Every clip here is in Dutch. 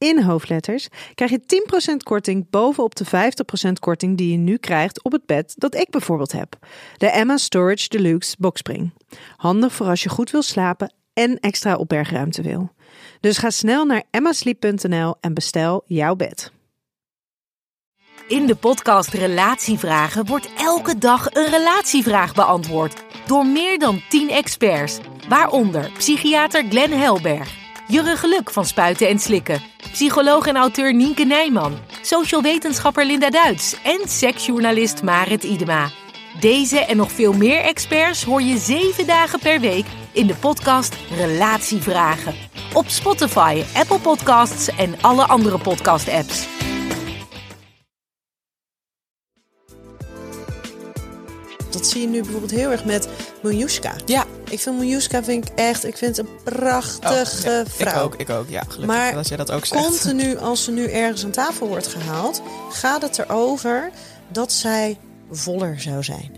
in hoofdletters krijg je 10% korting bovenop de 50% korting die je nu krijgt op het bed dat ik bijvoorbeeld heb. De Emma Storage Deluxe Boxspring. Handig voor als je goed wil slapen en extra opbergruimte wil. Dus ga snel naar emmasleep.nl en bestel jouw bed. In de podcast Relatievragen wordt elke dag een relatievraag beantwoord door meer dan 10 experts, waaronder psychiater Glenn Helberg, Jurre Geluk van Spuiten en Slikken, psycholoog en auteur Nienke Nijman, social wetenschapper Linda Duits en seksjournalist Marit Idema. Deze en nog veel meer experts hoor je zeven dagen per week in de podcast Relatievragen. Op Spotify, Apple Podcasts en alle andere podcast-apps. Dat zie je nu bijvoorbeeld heel erg met Miljuska. Ja. Ik vind Miljuska vind ik echt, ik vind het een prachtige Oh, ja, vrouw. Ik ook, ik ook. Ja, gelukkig Maar dat jij dat ook zegt. Continu, als ze nu ergens aan tafel wordt gehaald, gaat het erover dat zij voller zou zijn.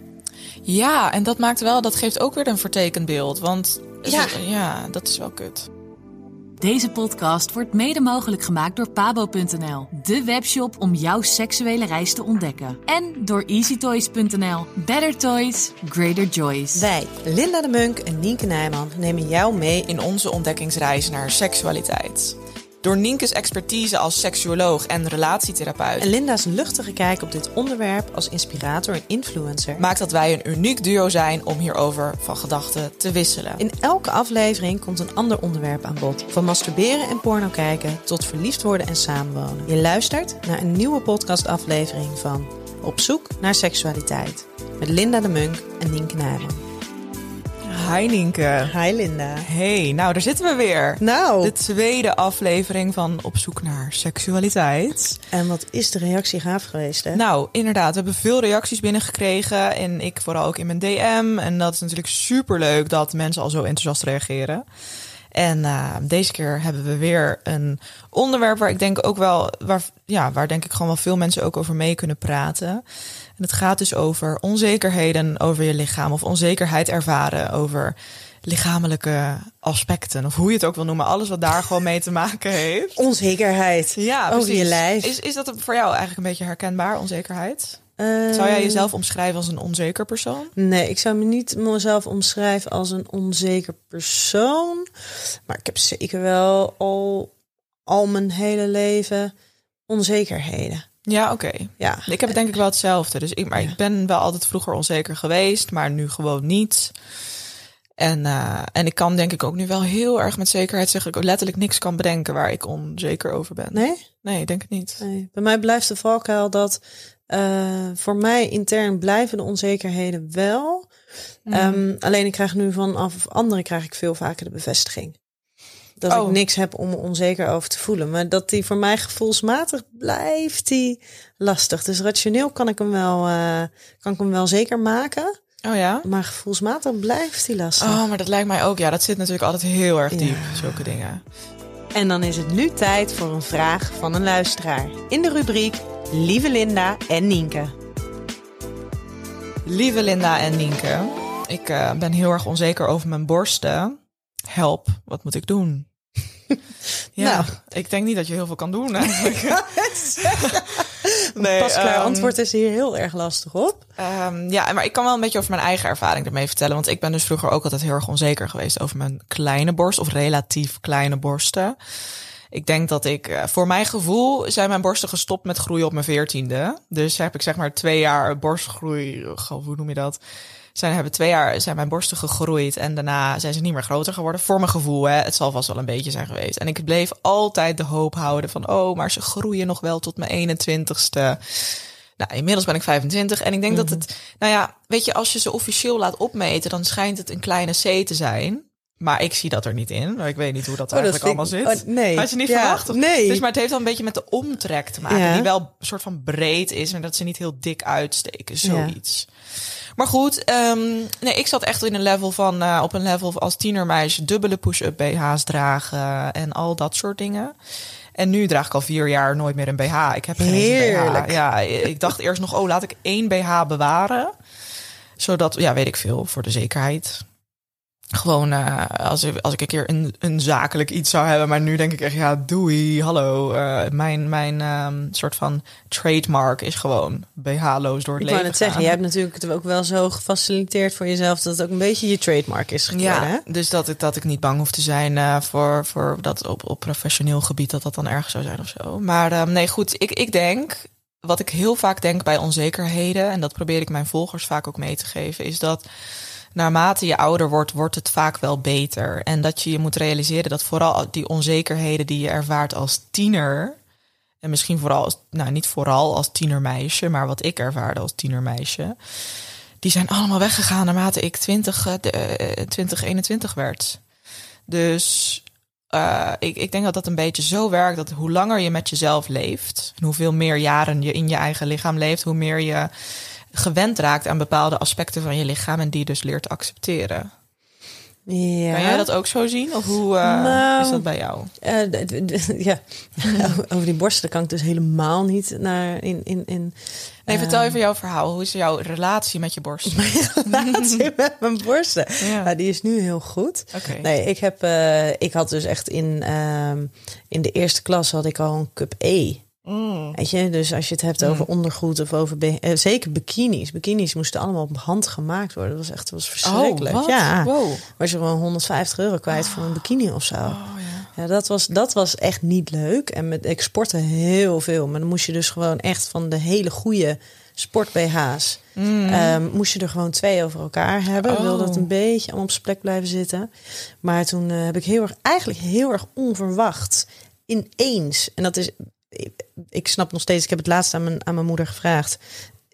Ja, en dat maakt wel, dat geeft ook weer een vertekend beeld. Want Ja. ja, ja dat is wel kut. Deze podcast wordt mede mogelijk gemaakt door pabo.nl, de webshop om jouw seksuele reis te ontdekken. En door easytoys.nl. Better toys, greater joys. Wij, Linda de Munk en Nienke Nijman, nemen jou mee In onze ontdekkingsreis naar seksualiteit. Door Nienke's expertise als seksuoloog en relatietherapeut en Linda's luchtige kijk op dit onderwerp als inspirator en influencer. maakt dat wij een uniek duo zijn om hierover van gedachten te wisselen. In elke aflevering komt een ander onderwerp aan bod. Van masturberen en porno kijken tot verliefd worden en samenwonen. Je luistert naar een nieuwe podcastaflevering van Op zoek naar seksualiteit. Met Linda de Munk en Nienke Nijman. Hi Nienke. Hi Linda. Hey, nou daar zitten we weer. Nou, De tweede aflevering van Op zoek naar seksualiteit. en wat is de reactie gaaf geweest hè? Nou, inderdaad, we hebben veel reacties binnengekregen. En ik vooral ook in mijn DM. En dat is natuurlijk super leuk dat mensen al zo enthousiast reageren. En eh, deze keer hebben we weer een onderwerp waar ik denk ook wel, waar, ja, waar denk ik gewoon wel veel mensen ook over mee kunnen praten. En het gaat dus over onzekerheden over je lichaam of onzekerheid ervaren over lichamelijke aspecten. Of hoe je het ook wil noemen. Alles wat daar gewoon mee te maken heeft. Onzekerheid Ja, over precies. je lijf. Is, is dat voor jou eigenlijk een beetje herkenbaar, onzekerheid? Zou jij jezelf omschrijven als een onzeker persoon? Nee, ik zou me niet mezelf omschrijven als een onzeker persoon. Maar ik heb zeker wel al, al mijn hele leven onzekerheden. Ja, oké. Ja, Ik heb het denk ik wel hetzelfde. Dus ik, maar ik ben wel altijd vroeger onzeker geweest, maar nu gewoon niet. En, eh, en ik kan denk ik ook nu wel heel erg met zekerheid zeggen dat ik letterlijk niks kan bedenken waar ik onzeker over ben. nee? Nee, ik denk het niet. nee. Bij mij blijft de valkuil dat eh, voor mij intern blijven de onzekerheden wel. Mm. Ehm, alleen ik krijg nu vanaf anderen krijg ik veel vaker de bevestiging. Dat Oh. ik niks heb om me onzeker over te voelen. Maar dat die voor mij gevoelsmatig blijft die lastig. Dus rationeel kan ik hem wel, eh, kan ik hem wel zeker maken. Oh ja? Maar gevoelsmatig blijft die lastig. Oh, maar dat lijkt mij ook. Ja, dat zit natuurlijk altijd heel erg diep, Ja. zulke dingen. En dan is het nu tijd voor een vraag van een luisteraar. In de rubriek Lieve Linda en Nienke. Lieve Linda en Nienke, ik eh, ben heel erg onzeker over mijn borsten. Help, wat moet ik doen? ja, Nou. ik denk niet dat je heel veel kan doen. Nee, Pasklaar ehm, antwoord is hier heel erg lastig op. Ehm, ja, maar ik kan wel een beetje over mijn eigen ervaring ermee vertellen. Want ik ben dus vroeger ook altijd heel erg onzeker geweest over mijn kleine borst of relatief kleine borsten. Ik denk dat ik, eh, voor mijn gevoel, zijn mijn borsten gestopt met groeien op mijn veertiende. Dus heb ik zeg maar twee jaar borstgroei, hoe noem je dat? Zijn, hebben twee jaar zijn mijn borsten gegroeid en daarna zijn ze niet meer groter geworden. Voor mijn gevoel, hè. Het zal vast wel een beetje zijn geweest. En ik bleef altijd de hoop houden van, oh, maar ze groeien nog wel tot mijn 21ste. Nou, inmiddels ben ik 25 en ik denk dat het, nou ja, weet je, als je ze officieel laat opmeten, dan schijnt het een kleine C te zijn. Maar ik zie dat er niet in. Ik weet niet hoe dat Oh, dat eigenlijk allemaal ik- zit. oh, nee. Had je niet Ja, verwacht? Of- nee. Dus, maar het heeft dan een beetje met de omtrek te maken. Ja. Die wel een soort van breed is. Maar dat ze niet heel dik uitsteken. Zoiets. Maar goed, ehm, nee, ik zat echt in een level van, eh, op een level als tienermeisje, dubbele push-up BH's dragen en al dat soort dingen. En nu draag ik al vier jaar nooit meer een BH. Ik heb geen Heerlijk. BH. Ja, ik dacht eerst nog, oh, laat ik één BH bewaren. Zodat, ja, weet ik veel, voor de zekerheid. Gewoon eh, als, ik, als ik een keer een, een zakelijk iets zou hebben. Maar nu denk ik echt, ja, doei, hallo. Eh, mijn mijn ehm, soort van trademark is gewoon BH-loos door het Ik leven wou net zeggen, jij hebt natuurlijk het ook wel zo gefaciliteerd voor jezelf dat het ook een beetje je trademark is geworden. hè? Ja, dus dat ik, dat ik niet bang hoef te zijn eh, voor, voor dat op, op professioneel gebied dat dat dan erg zou zijn of zo. Maar ehm, nee, goed, ik, ik denk, wat ik heel vaak denk bij onzekerheden, en dat probeer ik mijn volgers vaak ook mee te geven, is dat naarmate je ouder wordt, wordt het vaak wel beter. En dat je je moet realiseren dat vooral die onzekerheden die je ervaart als tiener, en misschien vooral, als, nou niet vooral als tienermeisje, maar wat ik ervaarde als tienermeisje, die zijn allemaal weggegaan naarmate ik 20, eh, de, eh, 2021 werd. Dus eh, ik, ik denk dat dat een beetje zo werkt dat hoe langer je met jezelf leeft, en hoeveel meer jaren je in je eigen lichaam leeft, hoe meer je gewend raakt aan bepaalde aspecten van je lichaam en die dus leert accepteren. Ja. Kan jij dat ook zo zien? Of hoe eh, Nou, is dat bij jou? Eh, ja, over die borsten kan ik dus helemaal niet naar in in in Nee, vertel even jouw verhaal. Hoe is jouw relatie met je borst? relatie met mijn borsten. Ja. Nou, die is nu heel goed. Oké. Nee, ik heb eh, ik had dus echt in ehm, in de eerste klas had ik al een cup E. Mm. Weet je, dus als je het hebt over ondergoed of over be- eh, zeker bikinis. Bikinis moesten allemaal op hand gemaakt worden. Dat was echt dat was verschrikkelijk. Oh, wat? Ja, Wow. was je gewoon 150 euro kwijt voor een bikini of zo. Oh, ja. Ja, dat was, dat was echt niet leuk. En met, ik sportte heel veel. Maar dan moest je dus gewoon echt van de hele goede sport-BH's... ehm, moest je er gewoon twee over elkaar hebben. Oh. Wil dat een beetje allemaal op zijn plek blijven zitten. Maar toen eh, heb ik heel erg, eigenlijk heel erg onverwacht ineens... En dat is... Ik, snap nog steeds, ik heb het laatst aan mijn, aan mijn moeder gevraagd.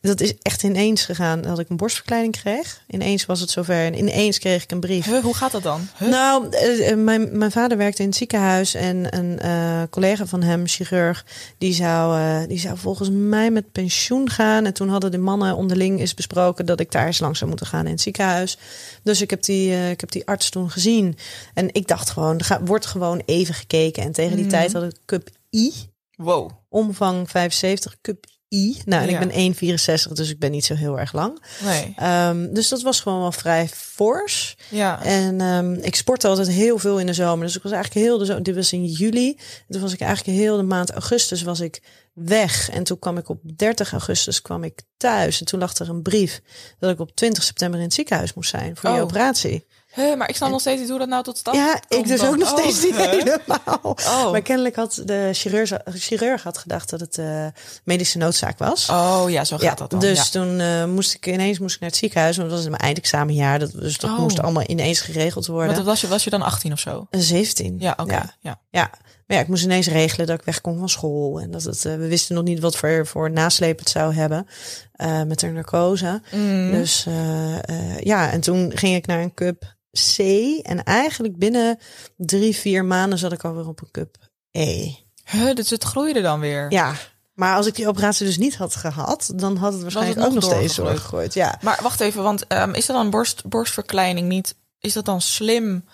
Dat is echt ineens gegaan dat ik een borstverkleining kreeg. Ineens was het zover en ineens kreeg ik een brief. Huh, hoe gaat dat dan? Huh? Nou, eh, eh, mijn, mijn vader werkte in het ziekenhuis en een eh, collega van hem, chirurg, die zou, die zou volgens mij met pensioen gaan. En toen hadden de mannen onderling eens besproken dat ik daar eens langs zou moeten gaan in het ziekenhuis. Dus ik heb die, ik heb die arts toen gezien. En ik dacht gewoon, er wordt gewoon even gekeken. En tegen die tijd had ik cup I, Wow. omvang 75, cup I. Nou, en Ja. ik ben 1,64, dus ik ben niet zo heel erg lang. Nee. Ehm, dus dat was gewoon wel vrij fors. Ja. En ehm, ik sportte altijd heel veel in de zomer. Dus ik was eigenlijk heel de zomer. Dit was in juli. Toen was ik eigenlijk heel de maand augustus was ik weg. En toen kwam ik op 30 augustus kwam ik thuis. En toen lag er een brief dat ik op 20 september in het ziekenhuis moest zijn voor die Oh. operatie. Huh, maar ik snap nog steeds niet hoe dat nou tot stand ja, ik komt dus dan. ook nog Oh, steeds niet huh? helemaal. Oh. Maar kennelijk had de chirurg, chirurg had gedacht dat het eh, medische noodzaak was. Oh ja, zo gaat Ja, dat dan. dus ja. toen eh, moest ik ineens moest ik naar het ziekenhuis, want dat was mijn eindexamenjaar. Dat, dus dat Oh. moest allemaal ineens geregeld worden. Want was je, was je dan 18 of zo? Een 17. Ja, oké. Ja. Ja. Ja. Maar ja, ik moest ineens regelen dat ik wegkom van school. En dat het, eh, we wisten nog niet wat voor, voor nasleep het zou hebben eh, met de narcose. Mm. Dus eh, ja, en toen ging ik naar een cup C. En eigenlijk binnen drie, vier maanden zat ik alweer op een cup E. Huh, dus het groeide dan weer. Ja, maar als ik die operatie dus niet had gehad, dan had het waarschijnlijk nog ook nog steeds doorgegooid. Ja. Maar wacht even, want ehm, is dat dan borst, borstverkleining niet... Is dat dan slim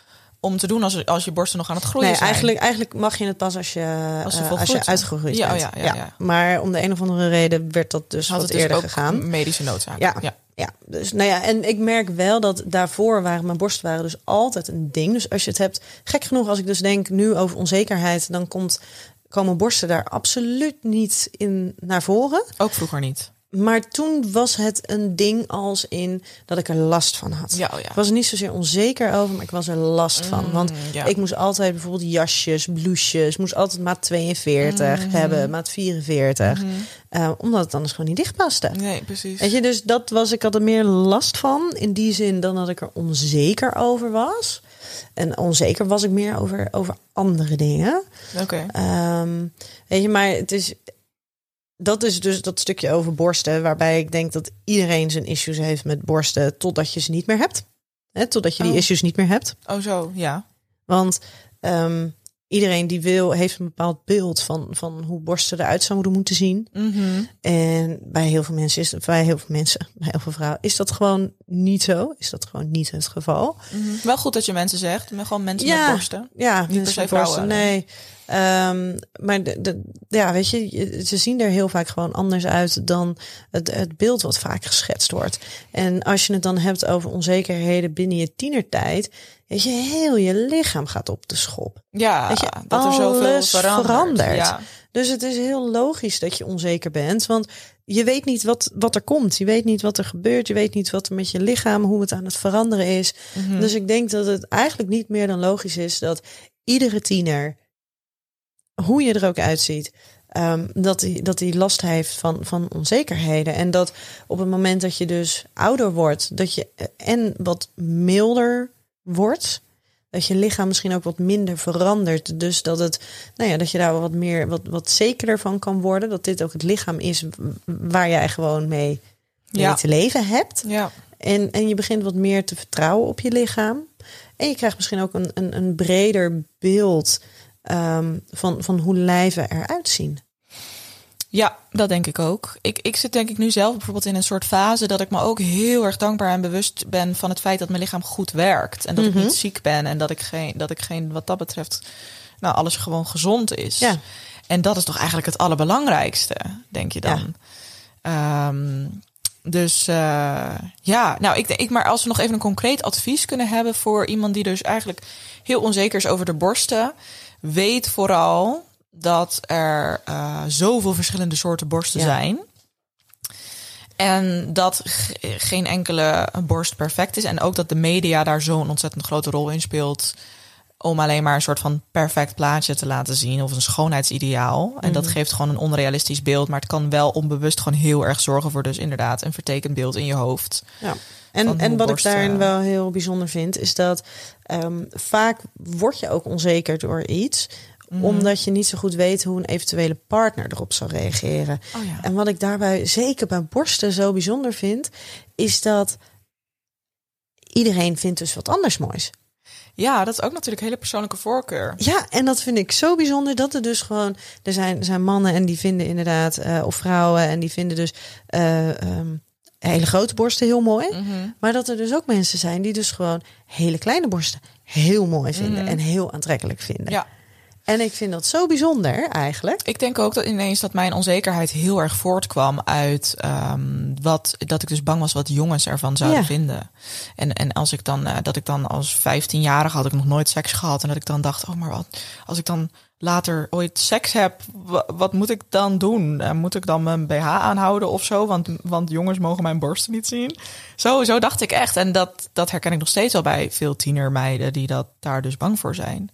om te doen als, als je borsten nog aan het groeien Nee, zijn? eigenlijk, eigenlijk mag je het pas als je, Als volgroeid als je uitgegroeid Ja, bent. ja, ja, ja. Maar om de een of andere reden werd dat dus Had wat het dus eerder gegaan. medische noodzaak. Ja. ja. Ja, dus nou ja, en ik merk wel dat daarvoor waren mijn borsten waren dus altijd een ding. Dus als je het hebt, gek genoeg, als ik dus denk nu over onzekerheid, dan komt, komen borsten daar absoluut niet in naar voren. Ook vroeger niet. Maar toen was het een ding als in dat ik er last van had. Ja, oh ja. Ik was er niet zozeer onzeker over, maar ik was er last van. Want Mm, ja. ik moest altijd bijvoorbeeld jasjes, blouses, moest altijd maat 42 Mm. hebben, maat 44. eh, omdat het anders gewoon niet dicht paste. Nee, precies. Weet je, dus dat was, ik had er meer last van in die zin dan dat ik er onzeker over was. En onzeker was ik meer over, over andere dingen. Oké. Ehm, weet je, maar het is. Dat is dus dat stukje over borsten, waarbij ik denk dat iedereen zijn issues heeft met borsten totdat je ze niet meer hebt. Hè, totdat je die Oh. issues niet meer hebt. Oh, zo, ja. Want ehm, iedereen die wil, heeft een bepaald beeld van, van hoe borsten eruit zouden moeten zien. Mhm. En bij heel veel mensen is bij heel veel mensen, bij heel veel vrouwen, is dat gewoon niet zo. Is dat gewoon niet het geval. Mhm. Wel goed dat je mensen zegt, maar gewoon mensen Ja. met borsten. Ja, Niet per se met borsten, vrouwen. Nee. Ehm, maar de, de, ja, weet je, ze zien er heel vaak gewoon anders uit dan het, het beeld wat vaak geschetst wordt. En als je het dan hebt over onzekerheden binnen je tienertijd, weet je, heel je lichaam gaat op de schop. Ja, Weet je, dat er zoveel verandert. verandert. Ja. Dus het is heel logisch dat je onzeker bent, want je weet niet wat, wat er komt. Je weet niet wat er gebeurt. Je weet niet wat er met je lichaam, hoe het aan het veranderen is. Mhm. Dus ik denk dat het eigenlijk niet meer dan logisch is dat iedere tiener, hoe je er ook uitziet, ehm, dat hij dat die last heeft van, van onzekerheden. En dat op het moment dat je dus ouder wordt, dat je eh, en wat milder wordt. Dat je lichaam misschien ook wat minder verandert. Dus dat het, nou ja, dat je daar wat meer, wat, wat zekerder van kan worden. Dat dit ook het lichaam is waar jij gewoon mee, mee Ja. te leven hebt. ja. En, en je begint wat meer te vertrouwen op je lichaam. En je krijgt misschien ook een, een, een breder beeld ehm, van, van hoe lijven eruit zien. Ja, dat denk ik ook. Ik, ik zit denk ik nu zelf bijvoorbeeld in een soort fase dat ik me ook heel erg dankbaar en bewust ben van het feit dat mijn lichaam goed werkt. En dat Mhm. ik niet ziek ben en dat ik geen, dat ik geen, wat dat betreft, nou alles gewoon gezond is. Ja. En dat is toch eigenlijk het allerbelangrijkste, denk je dan. Ehm, dus eh, ja, nou ik ik, maar als we nog even een concreet advies kunnen hebben voor iemand die dus eigenlijk heel onzeker is over de borsten, weet vooral dat er eh, zoveel verschillende soorten borsten Ja. zijn. En dat ge- geen enkele borst perfect is. En ook dat de media daar zo'n ontzettend grote rol in speelt. Om alleen maar een soort van perfect plaatje te laten zien. Of een schoonheidsideaal. En dat geeft gewoon een onrealistisch beeld. Maar het kan wel onbewust gewoon heel erg zorgen voor dus inderdaad een vertekend beeld in je hoofd. Ja. En, en wat ik daarin wel heel bijzonder vind, is dat ehm, vaak word je ook onzeker door iets. Mhm. Omdat je niet zo goed weet hoe een eventuele partner erop zal reageren. Oh ja. En wat ik daarbij zeker bij borsten zo bijzonder vind, is dat iedereen vindt dus wat anders moois. Ja, dat is ook natuurlijk hele persoonlijke voorkeur. Ja, en dat vind ik zo bijzonder dat er dus gewoon. Er zijn, er zijn mannen en die vinden inderdaad, eh, of vrouwen, en die vinden dus eh, ehm, hele grote borsten heel mooi. Mhm. Maar dat er dus ook mensen zijn die dus gewoon hele kleine borsten heel mooi vinden en heel aantrekkelijk vinden. Mhm. Ja. En ik vind dat zo bijzonder eigenlijk. Ik denk ook dat ineens dat mijn onzekerheid heel erg voortkwam uit ehm, wat dat ik dus bang was wat jongens ervan zouden Ja. vinden. En, en als ik dan eh, dat ik dan als 15-jarige had ik nog nooit seks gehad en dat ik dan dacht, oh maar wat als ik dan later ooit seks heb, wa- wat moet ik dan doen? Eh, moet ik dan mijn BH aanhouden of zo? Want, want jongens mogen mijn borsten niet zien. Zo, zo dacht ik echt. En dat, dat herken ik nog steeds wel bij veel tienermeiden die dat daar dus bang voor zijn.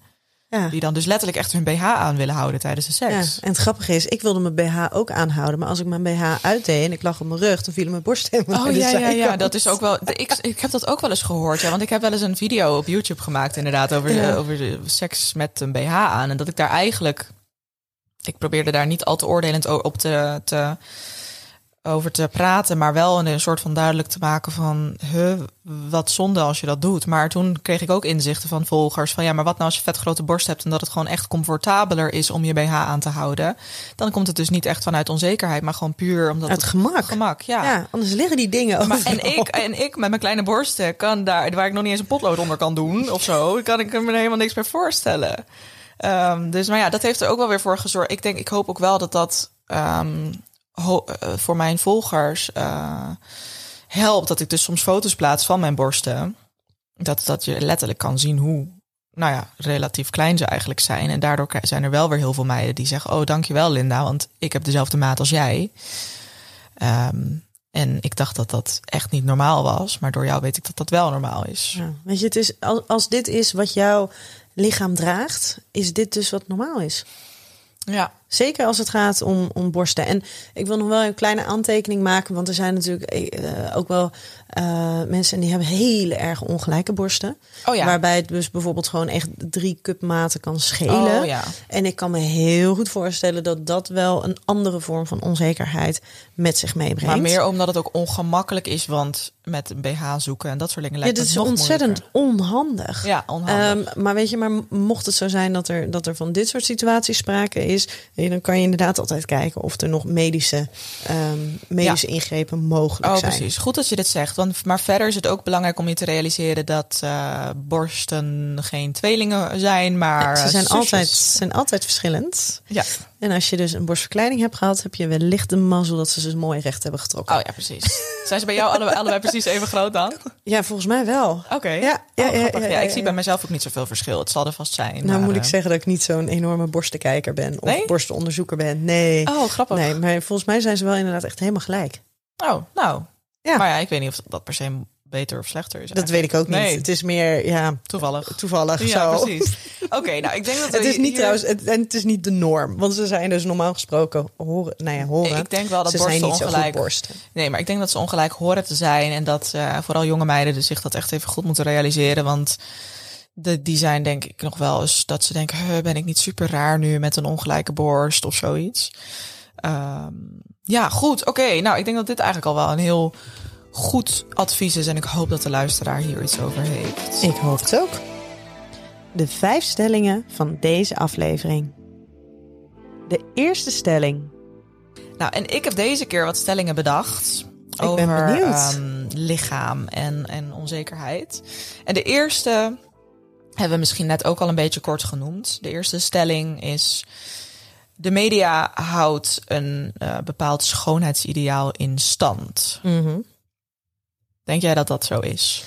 Ja. Die dan dus letterlijk echt hun BH aan willen houden tijdens de Ja, seks. en het grappige is, ik wilde mijn BH ook aanhouden. Maar als ik mijn BH uitdeed en ik lag op mijn rug, dan vielen mijn borsten helemaal Oh ja, ja, ja, dat is ook wel. Ik, ik heb dat ook wel eens gehoord. Ja, want ik heb wel eens een video op YouTube gemaakt, inderdaad, over, Ja. de, over de seks met een BH aan. En dat ik daar eigenlijk. Ik probeerde daar niet al te oordelend op te, te, over te praten, maar wel een, een soort van duidelijk te maken van, huh, wat zonde als je dat doet. Maar toen kreeg ik ook inzichten van volgers van, ja, maar wat nou als je vet grote borst hebt en dat het gewoon echt comfortabeler is om je BH aan te houden, dan komt het dus niet echt vanuit onzekerheid, maar gewoon puur omdat Uit gemak. gemak, Ja, anders liggen die dingen maar, en, ik, en ik met mijn kleine borsten kan daar, waar ik nog niet eens een potlood onder kan doen of zo, kan ik me er helemaal niks bij voorstellen. Ehm, dus, maar ja, dat heeft er ook wel weer voor gezorgd. Ik denk, ik hoop ook wel dat dat ehm, eh, voor mijn volgers eh, helpt. Dat ik dus soms foto's plaats van mijn borsten. Dat, dat je letterlijk kan zien hoe, nou ja, relatief klein ze eigenlijk zijn. En daardoor zijn er wel weer heel veel meiden die zeggen: Oh, dankjewel, Linda, want ik heb dezelfde maat als jij. Ehm, en ik dacht dat dat echt niet normaal was. Maar door jou weet ik dat dat wel normaal is. Ja, weet je, het is, als, als dit is wat jouw lichaam draagt, is dit dus wat normaal is. Ja. Zeker als het gaat om, om borsten. En ik wil nog wel een kleine aantekening maken, want er zijn natuurlijk eh, ook wel eh, mensen die hebben hele erg ongelijke borsten. Oh ja. Waarbij het dus bijvoorbeeld gewoon echt drie cupmaten kan schelen. Oh ja. En ik kan me heel goed voorstellen dat dat wel een andere vorm van onzekerheid met zich meebrengt. Maar meer omdat het ook ongemakkelijk is, want met een BH zoeken en dat soort dingen Ja, lijkt dit het is nog ontzettend moeilijker. onhandig. Ja, onhandig. Ehm, maar weet je, maar mocht het zo zijn dat er, dat er van dit soort situaties sprake is, eh, dan kan je inderdaad altijd kijken of er nog medische, ehm, medische ingrepen mogelijk Oh, zijn. precies. Goed dat je dit zegt. Want, maar verder is het ook belangrijk om je te realiseren dat eh, borsten geen tweelingen zijn, maar Ze zijn zusjes. altijd, ze zijn altijd verschillend. Ja. En als je dus een borstverkleining hebt gehad, heb je wellicht de mazzel dat ze ze mooi recht hebben getrokken. Oh ja, precies. Zijn ze bij jou allebei, allebei precies even groot dan? Ja, volgens mij wel. Oké. Ja, ja, Oh, ja, ja, ik zie bij mezelf ook niet zoveel verschil. Het zal er vast zijn. Nou maar, moet ik eh, zeggen dat ik niet zo'n enorme borstenkijker ben of Nee? borstenonderzoeker ben. Nee. Oh, grappig. nee, maar volgens mij zijn ze wel inderdaad echt helemaal gelijk. Oh, nou. Ja. Maar ja, ik weet niet of dat per se beter of slechter is. Dat weet ik ook niet. Nee. Het is meer, ja, Toevallig. toevallig Ja, zo. precies. Oké, nou, ik denk dat Het is niet hier- trouwens, het, en het is niet de norm. Want ze zijn dus normaal gesproken horen, nou ja, horen. Ik denk wel dat ze zijn borsten niet zo goed ongelijk- borsten. Nee, maar ik denk dat ze ongelijk horen te zijn. En dat eh, vooral jonge meiden dus zich dat echt even goed moeten realiseren. Want de, die zijn denk ik nog wel eens dat ze denken... "Huh, ben ik niet super raar nu met een ongelijke borst of zoiets. Ehm, ja, goed. Oké, nou ik denk dat dit eigenlijk al wel een heel goed advies is. En ik hoop dat de luisteraar hier iets over heeft. Ik hoop het ook. De vijf stellingen van deze aflevering. De eerste stelling. Nou, en ik heb deze keer wat stellingen bedacht. ben over benieuwd. ehm, lichaam en, en onzekerheid. En de eerste hebben we misschien net ook al een beetje kort genoemd. De eerste stelling is: de media houdt een eh, bepaald schoonheidsideaal in stand. Denk jij dat dat zo is?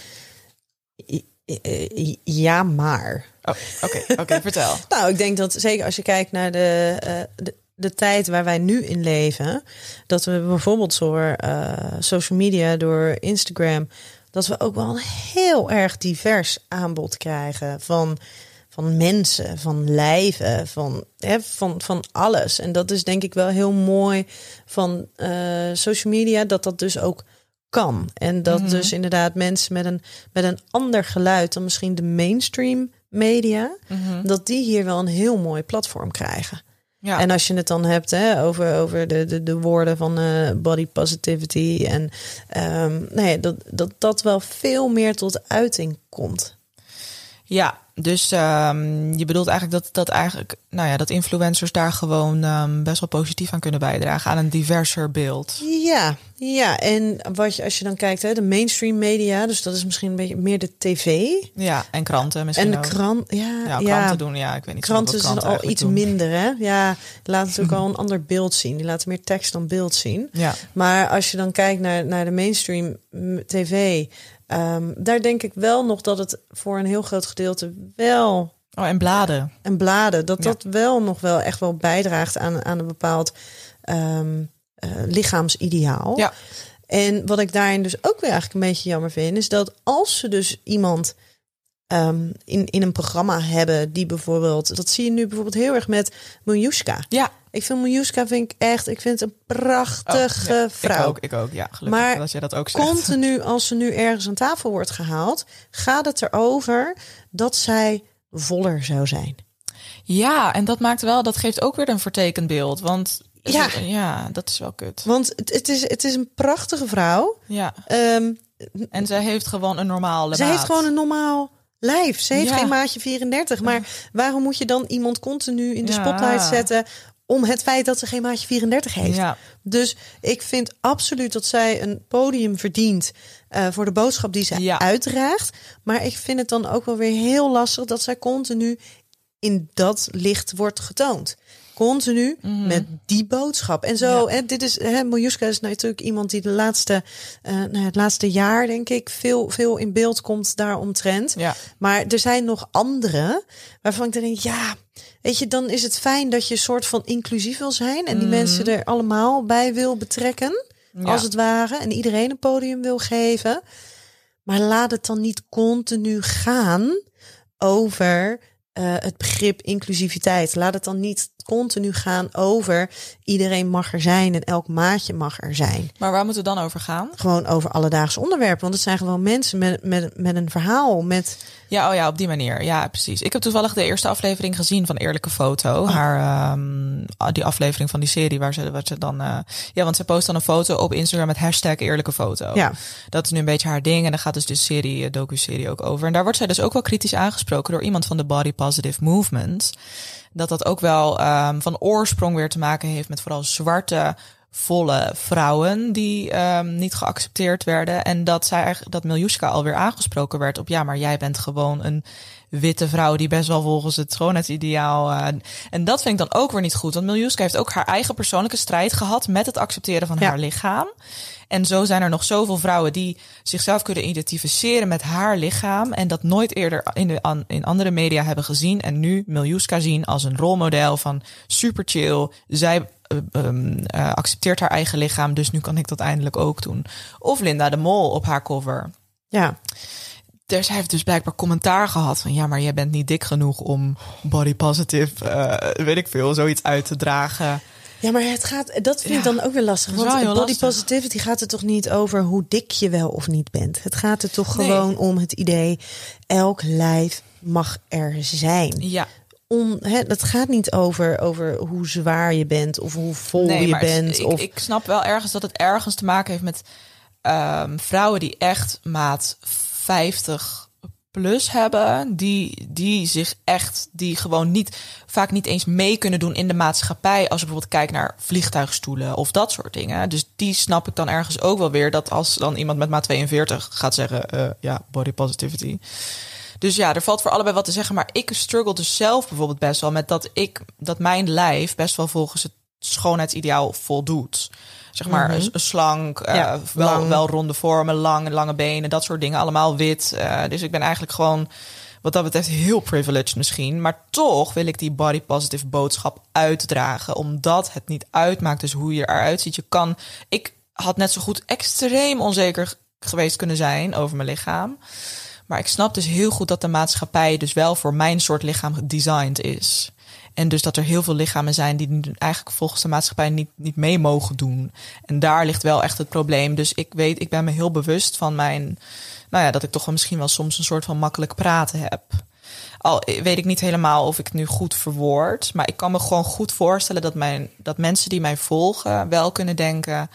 Ja, maar. Oh, oké, oké, vertel. Nou, ik denk dat zeker als je kijkt naar de, eh, de, de tijd waar wij nu in leven, dat we bijvoorbeeld door eh, social media, door Instagram, dat we ook wel een heel erg divers aanbod krijgen van, van mensen, van lijven, van, hè, van, van alles. En dat is denk ik wel heel mooi van eh, social media, dat dat dus ook kan. En dat dus inderdaad mensen met een, met een ander geluid dan misschien de mainstream media, dat die hier wel een heel mooi platform krijgen. Ja. En als je het dan hebt hè, over, over de, de, de woorden van eh, body positivity en ehm, nee, dat, dat dat wel veel meer tot uiting komt. Ja, dus ehm, je bedoelt eigenlijk dat, dat eigenlijk, nou ja, dat influencers daar gewoon ehm, best wel positief aan kunnen bijdragen aan een diverser beeld. Ja, ja. En wat je, als je dan kijkt, hè, de mainstream media, dus dat is misschien een beetje meer de tv Ja, en kranten misschien en de ook. krant. Ja, Ja, ja. kranten doen, ja, ik weet niet. Kranten kranten al iets doen. minder, hè? Ja, die laten natuurlijk al een ander beeld zien. Die laten meer tekst dan beeld zien. Ja, Maar als je dan kijkt naar, naar de mainstream mm, tv, ehm, daar denk ik wel nog dat het voor een heel groot gedeelte wel oh, en bladen. en bladen, dat Ja. dat wel nog wel echt wel bijdraagt aan, aan een bepaald ehm, eh, lichaamsideaal. Ja. En wat ik daarin dus ook weer eigenlijk een beetje jammer vind, is dat als ze dus iemand ehm, in, in een programma hebben die bijvoorbeeld, dat zie je nu bijvoorbeeld heel erg met Miljuska. Ja, Ik vind Miljuska vind ik echt, ik vind het een prachtige Oh, ja. vrouw. Ik ook, ik ook, ja. Gelukkig Maar dat jij dat ook zegt. Continu, als ze nu ergens aan tafel wordt gehaald, gaat het erover dat zij voller zou zijn. Ja, en dat maakt wel, dat geeft ook weer een vertekend beeld. Want Ja. ja dat is wel kut. Want het, het, is, het is een prachtige vrouw. Ja, Ehm, en zij heeft gewoon een normale ze maat. heeft gewoon een normaal lijf. Ze heeft Ja. geen maatje 34. Maar waarom moet je dan iemand continu in de Ja. spotlight zetten om het feit dat ze geen maatje 34 heeft? Ja, Dus ik vind absoluut dat zij een podium verdient eh, voor de boodschap die zij Ja. uitdraagt. Maar ik vind het dan ook wel weer heel lastig dat zij continu in dat licht wordt getoond. Continu met die boodschap. En zo, Mhm. Ja. hè, dit is, hè, Miljuska is natuurlijk iemand die de laatste, eh, nou, het laatste jaar, denk ik, veel, veel in beeld komt daaromtrent. ja. Maar er zijn nog andere waarvan ik dan denk, ja, weet je, dan is het fijn dat je een soort van inclusief wil zijn en die Mhm. mensen er allemaal bij wil betrekken. Ja. als het ware. En iedereen een podium wil geven. Maar laat het dan niet continu gaan over eh, het begrip inclusiviteit. Laat het dan niet continu gaan over iedereen mag er zijn en elk maatje mag er zijn. Maar waar moet het dan over gaan? Gewoon over alledaagse onderwerpen. Want het zijn gewoon mensen met, met, met een verhaal. Met, Ja, oh ja, op die manier. Ja, precies. Ik heb toevallig de eerste aflevering gezien van Eerlijke Foto. Haar, ehm, die aflevering van die serie waar ze, waar ze dan... eh, ja, want ze post dan een foto op Instagram met hashtag Eerlijke Foto. Ja. Dat is nu een beetje haar ding. En daar gaat dus de serie, eh, docu-serie ook over. En daar wordt zij dus ook wel kritisch aangesproken door iemand van de Body Positive Movement. Dat dat ook wel ehm, van oorsprong weer te maken heeft met vooral zwarte volle vrouwen die ehm, niet geaccepteerd werden. En dat zij dat Miljuska alweer aangesproken werd op ja, maar jij bent gewoon een witte vrouw die best wel volgens het schoonheidsideaal. eh, en dat vind ik dan ook weer niet goed. Want Miljuska heeft ook haar eigen persoonlijke strijd gehad met het accepteren van Ja. haar lichaam. En zo zijn er nog zoveel vrouwen die zichzelf kunnen identificeren met haar lichaam. En dat nooit eerder in, de, an- in andere media hebben gezien. En nu Miljuska zien als een rolmodel van super chill. Zij eh, ehm, eh, accepteert haar eigen lichaam, dus nu kan ik dat eindelijk ook doen. Of Linda de Mol op haar cover. ja, Dus hij heeft dus blijkbaar commentaar gehad van ja, maar jij bent niet dik genoeg om body positive, eh, weet ik veel, zoiets uit te dragen. Ja, maar het gaat, dat vind ik Ja, dan ook weer lastig. Want body lastig. positivity gaat er toch niet over hoe dik je wel of niet bent. Het gaat er toch Nee. gewoon om het idee, elk lijf mag er zijn. Ja, Om, hè, het gaat niet over, over hoe zwaar je bent of hoe vol je bent. ik, of, ik snap wel ergens dat het ergens te maken heeft met ehm, vrouwen die echt maat 50 plus hebben, die, die zich echt, die gewoon niet, vaak niet eens mee kunnen doen in de maatschappij. Als je bijvoorbeeld kijkt naar vliegtuigstoelen of dat soort dingen. Dus die snap ik dan ergens ook wel weer. Dat als dan iemand met maat 42 gaat zeggen, eh, ja, body positivity. Dus ja, er valt voor allebei wat te zeggen. Maar ik struggle dus zelf bijvoorbeeld best wel met dat ik dat mijn lijf best wel volgens het schoonheidsideaal voldoet. Zeg maar een slank, eh, wel, lang. wel ronde vormen, lang, lange benen, dat soort dingen. Allemaal wit. Eh, dus ik ben eigenlijk gewoon wat dat betreft heel privileged misschien. Maar toch wil ik die body positive boodschap uitdragen. Omdat het niet uitmaakt dus hoe je eruit ziet. Je kan. Ik had net zo goed extreem onzeker geweest kunnen zijn over mijn lichaam. Maar ik snap dus heel goed dat de maatschappij dus wel voor mijn soort lichaam gedesigned is. En dus dat er heel veel lichamen zijn die eigenlijk volgens de maatschappij niet, niet mee mogen doen. En daar ligt wel echt het probleem. Dus ik weet, ik ben me heel bewust van mijn. Nou ja, dat ik toch misschien wel soms een soort van makkelijk praten heb. Al weet ik niet helemaal of ik het nu goed verwoord. Maar ik kan me gewoon goed voorstellen dat, mijn, dat mensen die mij volgen wel kunnen denken.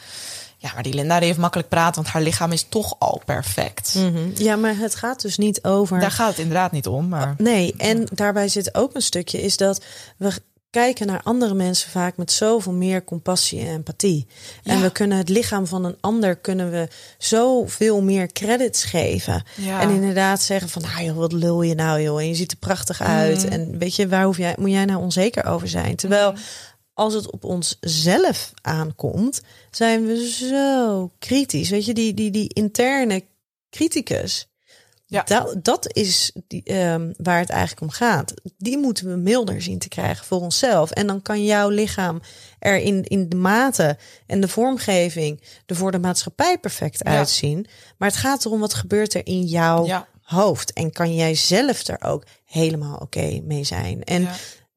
Ja, maar die Linda die heeft makkelijk praten, want haar lichaam is toch al perfect. Mhm. Ja, maar het gaat dus niet over. Daar gaat het inderdaad niet om. Maar Nee, en daarbij zit ook een stukje, is dat we kijken naar andere mensen vaak met zoveel meer compassie en empathie. En we kunnen het lichaam van een ander kunnen we zoveel meer credits geven. Ja. En inderdaad zeggen van, nou joh, wat lul je nou joh, en je ziet er prachtig uit. Mm. En weet je, waar hoef jij, moet jij nou onzeker over zijn? Terwijl als het op onszelf aankomt, zijn we zo kritisch. Weet je, die, die, die interne criticus. Ja. Dat, dat is die, ehm, waar het eigenlijk om gaat. Die moeten we milder zien te krijgen voor onszelf. En dan kan jouw lichaam er in, in de mate en de vormgeving er voor de maatschappij perfect Ja. uitzien. Maar het gaat erom wat gebeurt er in jouw Ja. hoofd. En kan jij zelf er ook helemaal oké mee zijn. En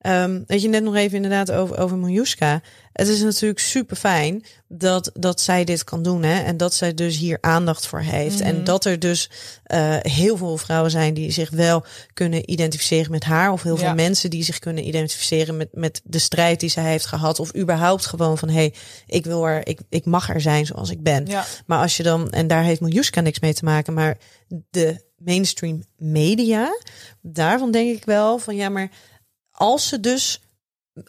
Ja. Ehm, weet je net nog even inderdaad over, over Miljuska. Het is natuurlijk super fijn dat, dat zij dit kan doen. Hè? En dat zij dus hier aandacht voor heeft. En dat er dus eh, heel veel vrouwen zijn die zich wel kunnen identificeren met haar. Of heel Ja. veel mensen die zich kunnen identificeren met, met de strijd die zij heeft gehad. Of überhaupt gewoon van hé, hey, ik wil er, ik, ik mag er zijn zoals ik ben. Ja. Maar als je dan, en daar heeft Miljuska niks mee te maken, maar de mainstream media, daarvan denk ik wel van ja, maar als ze dus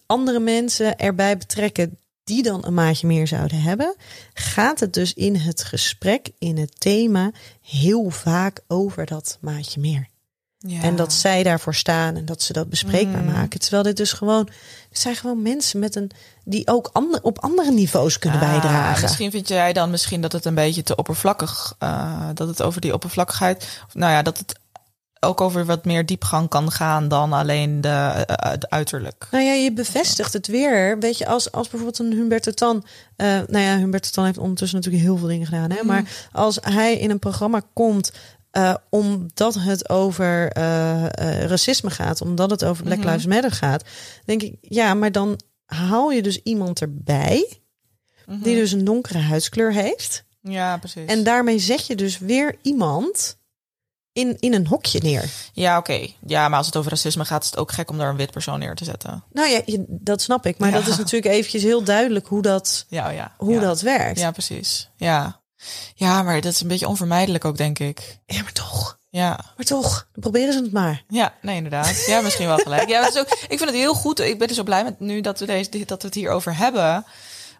andere mensen erbij betrekken die dan een maatje meer zouden hebben, gaat het dus in het gesprek, in het thema, heel vaak over dat maatje meer. Ja. En dat zij daarvoor staan en dat ze dat bespreekbaar maken. Terwijl dit dus gewoon, het zijn gewoon mensen met een, die ook ander, op andere niveaus kunnen Ah, bijdragen. Misschien vind jij dan misschien dat het een beetje te oppervlakkig, eh, dat het over die oppervlakkigheid, nou ja, dat het ook over wat meer diepgang kan gaan dan alleen de, eh, het uiterlijk. Nou ja, je bevestigt het weer. Weet je, als, als bijvoorbeeld een Humberto Tan... eh nou ja, Humberto Tan heeft ondertussen natuurlijk heel veel dingen gedaan. Hè? Maar als hij in een programma komt... eh, omdat het over racisme gaat, omdat het over Black Lives Matter gaat, denk ik, ja, maar dan haal je dus iemand erbij die dus een donkere huidskleur heeft. Ja, precies. En daarmee zet je dus weer iemand in, in een hokje neer. Ja, oké. Ja, maar als het over racisme gaat, is het ook gek om daar een wit persoon neer te zetten. Nou ja, je- dat snap ik. Maar Ja. dat is natuurlijk eventjes heel duidelijk hoe dat, Ja, oh ja. hoe ja. dat werkt. Ja, precies. Ja. Ja, maar dat is een beetje onvermijdelijk ook, denk ik. Ja, maar toch. Ja. Maar toch, dan proberen ze het maar. Ja, nee, inderdaad. Ja, misschien wel gelijk. Ja, het is ook, ik vind het heel goed. Ik ben dus zo blij met nu dat we, deze, dat we het hierover hebben.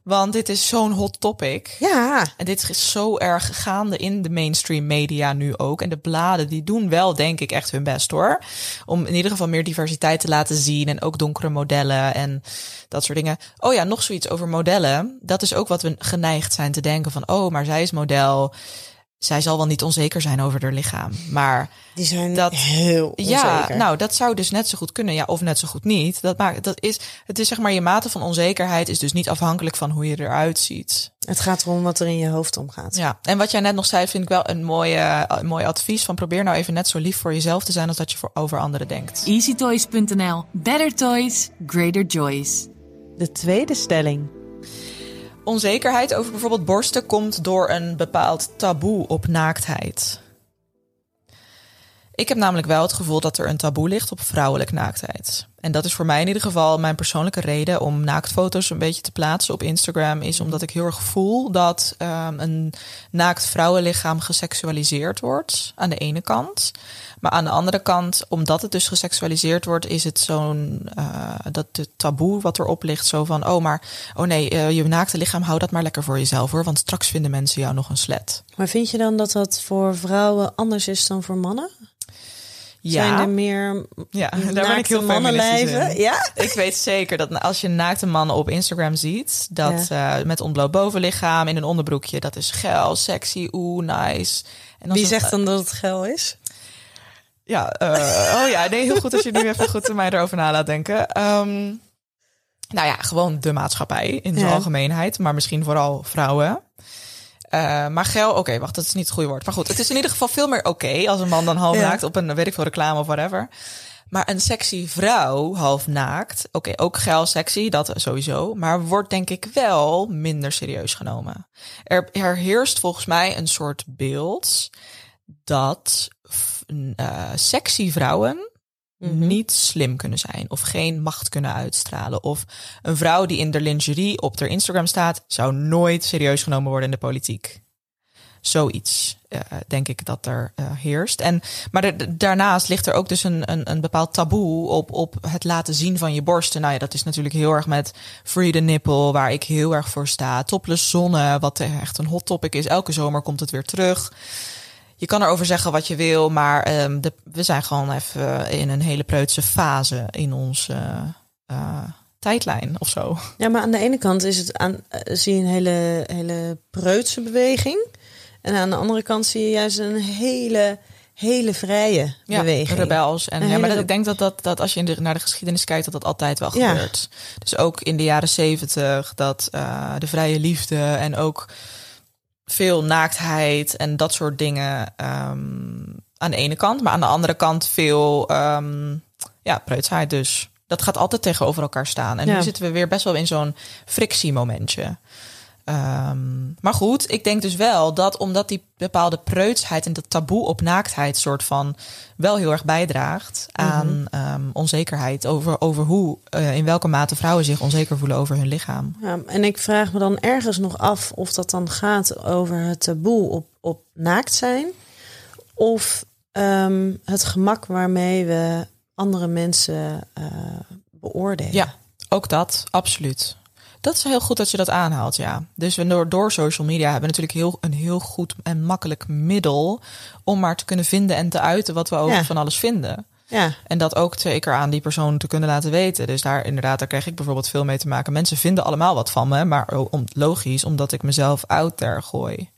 Want dit is zo'n hot topic. Ja, En dit is zo erg gaande in de mainstream media nu ook. En de bladen die doen wel, denk ik, echt hun best hoor. Om in ieder geval meer diversiteit te laten zien. En ook donkere modellen en dat soort dingen. Oh ja, nog zoiets over modellen. Dat is ook wat we geneigd zijn te denken van... oh, maar zij is model. Zij zal wel niet onzeker zijn over haar lichaam. Maar die zijn Dat- heel ja, onzeker. nou, dat zou dus net zo goed kunnen. Ja, of net zo goed niet. Dat maakt, dat is, het is zeg maar, je mate van onzekerheid is dus niet afhankelijk van hoe je eruit ziet. Het gaat erom wat er in je hoofd omgaat. Ja, en wat jij net nog zei, vind ik wel een mooie, een mooi advies. Van probeer nou even net zo lief voor jezelf te zijn als dat je voor over anderen denkt. EasyToys.nl. Better toys, greater joys. De tweede stelling. Onzekerheid over bijvoorbeeld borsten komt door een bepaald taboe op naaktheid. Ik heb namelijk wel het gevoel dat er een taboe ligt op vrouwelijk naaktheid. En dat is voor mij in ieder geval mijn persoonlijke reden om naaktfoto's een beetje te plaatsen op Instagram. Is omdat ik heel erg voel dat ehm, een naakt vrouwenlichaam geseksualiseerd wordt. Aan de ene kant. Maar aan de andere kant, omdat het dus geseksualiseerd wordt, is het zo'n eh, dat de taboe wat erop ligt. Zo van, oh maar, oh nee, eh, je naakte lichaam, hou dat maar lekker voor jezelf hoor. Want straks vinden mensen jou nog een slet. Maar vind je dan dat dat voor vrouwen anders is dan voor mannen? Zijn er meer Ja, daar ben ik heel mannenlijven? Ja? Ik weet zeker dat als je naakte mannen op Instagram ziet, dat eh, met ontbloot bovenlichaam in een onderbroekje, dat is geil, sexy, oeh, nice. En Wie zegt dan dat het geil is? Ja, eh, oh ja, nee, heel goed als je nu even goed mij erover na laat denken. Ehm, nou ja, gewoon de maatschappij in zijn Ja. algemeenheid, maar misschien vooral vrouwen. Eh, maar geil, oké, wacht, dat is niet het goede woord. Maar goed, het is in ieder geval veel meer oké als een man dan half Ja. naakt op een, weet ik veel, reclame of whatever. Maar een sexy vrouw, half naakt, oké, ook geil, sexy, dat sowieso. Maar wordt denk ik wel minder serieus genomen. Er, er heerst volgens mij een soort beeld dat eh, sexy vrouwen niet slim kunnen zijn of geen macht kunnen uitstralen. Of een vrouw die in de lingerie op haar Instagram staat, zou nooit serieus genomen worden in de politiek. Zoiets eh, denk ik dat er eh, heerst. En, maar daarnaast ligt er ook dus een, een, een bepaald taboe op, op het laten zien van je borsten. Nou ja, dat is natuurlijk heel erg met Free the Nipple, waar ik heel erg voor sta. Topless zonne, wat echt een hot topic is. Elke zomer komt het weer terug. Je kan erover zeggen wat je wil, maar ehm, de, we zijn gewoon even in een hele preutse fase in onze eh, tijdlijn of zo. Ja, maar aan de ene kant is het aan, eh, zie je een hele, hele preutse beweging. En aan de andere kant zie je juist een hele, hele vrije beweging. rebels. En Een ja, maar dat, ik denk dat, dat, dat als je in de, naar de geschiedenis kijkt, dat dat altijd wel Ja. gebeurt. Dus ook in de jaren zeventig, dat eh, de vrije liefde en ook veel naaktheid en dat soort dingen ehm, aan de ene kant. Maar aan de andere kant veel ehm, ja, preutsheid dus. Dat gaat altijd tegenover elkaar staan. En Ja. nu zitten we weer best wel in zo'n frictiemomentje. Ehm, maar goed, ik denk dus wel dat omdat die bepaalde preutsheid en dat taboe op naaktheid soort van wel heel erg bijdraagt aan ehm, onzekerheid over, over hoe, eh, in welke mate vrouwen zich onzeker voelen over hun lichaam. Ja, en ik vraag me dan ergens nog af of dat dan gaat over het taboe op, op naakt zijn. Of ehm, het gemak waarmee we andere mensen eh, beoordelen. Ja, ook dat, absoluut. Dat is heel goed dat je dat aanhaalt, ja. Dus we door, door social media hebben we natuurlijk heel, een heel goed en makkelijk middel om maar te kunnen vinden en te uiten wat we over Ja. van alles vinden. Ja, En dat ook zeker aan die persoon te kunnen laten weten. Dus daar inderdaad, daar krijg ik bijvoorbeeld veel mee te maken. Mensen vinden allemaal wat van me, maar om, logisch, omdat ik mezelf out there gooi.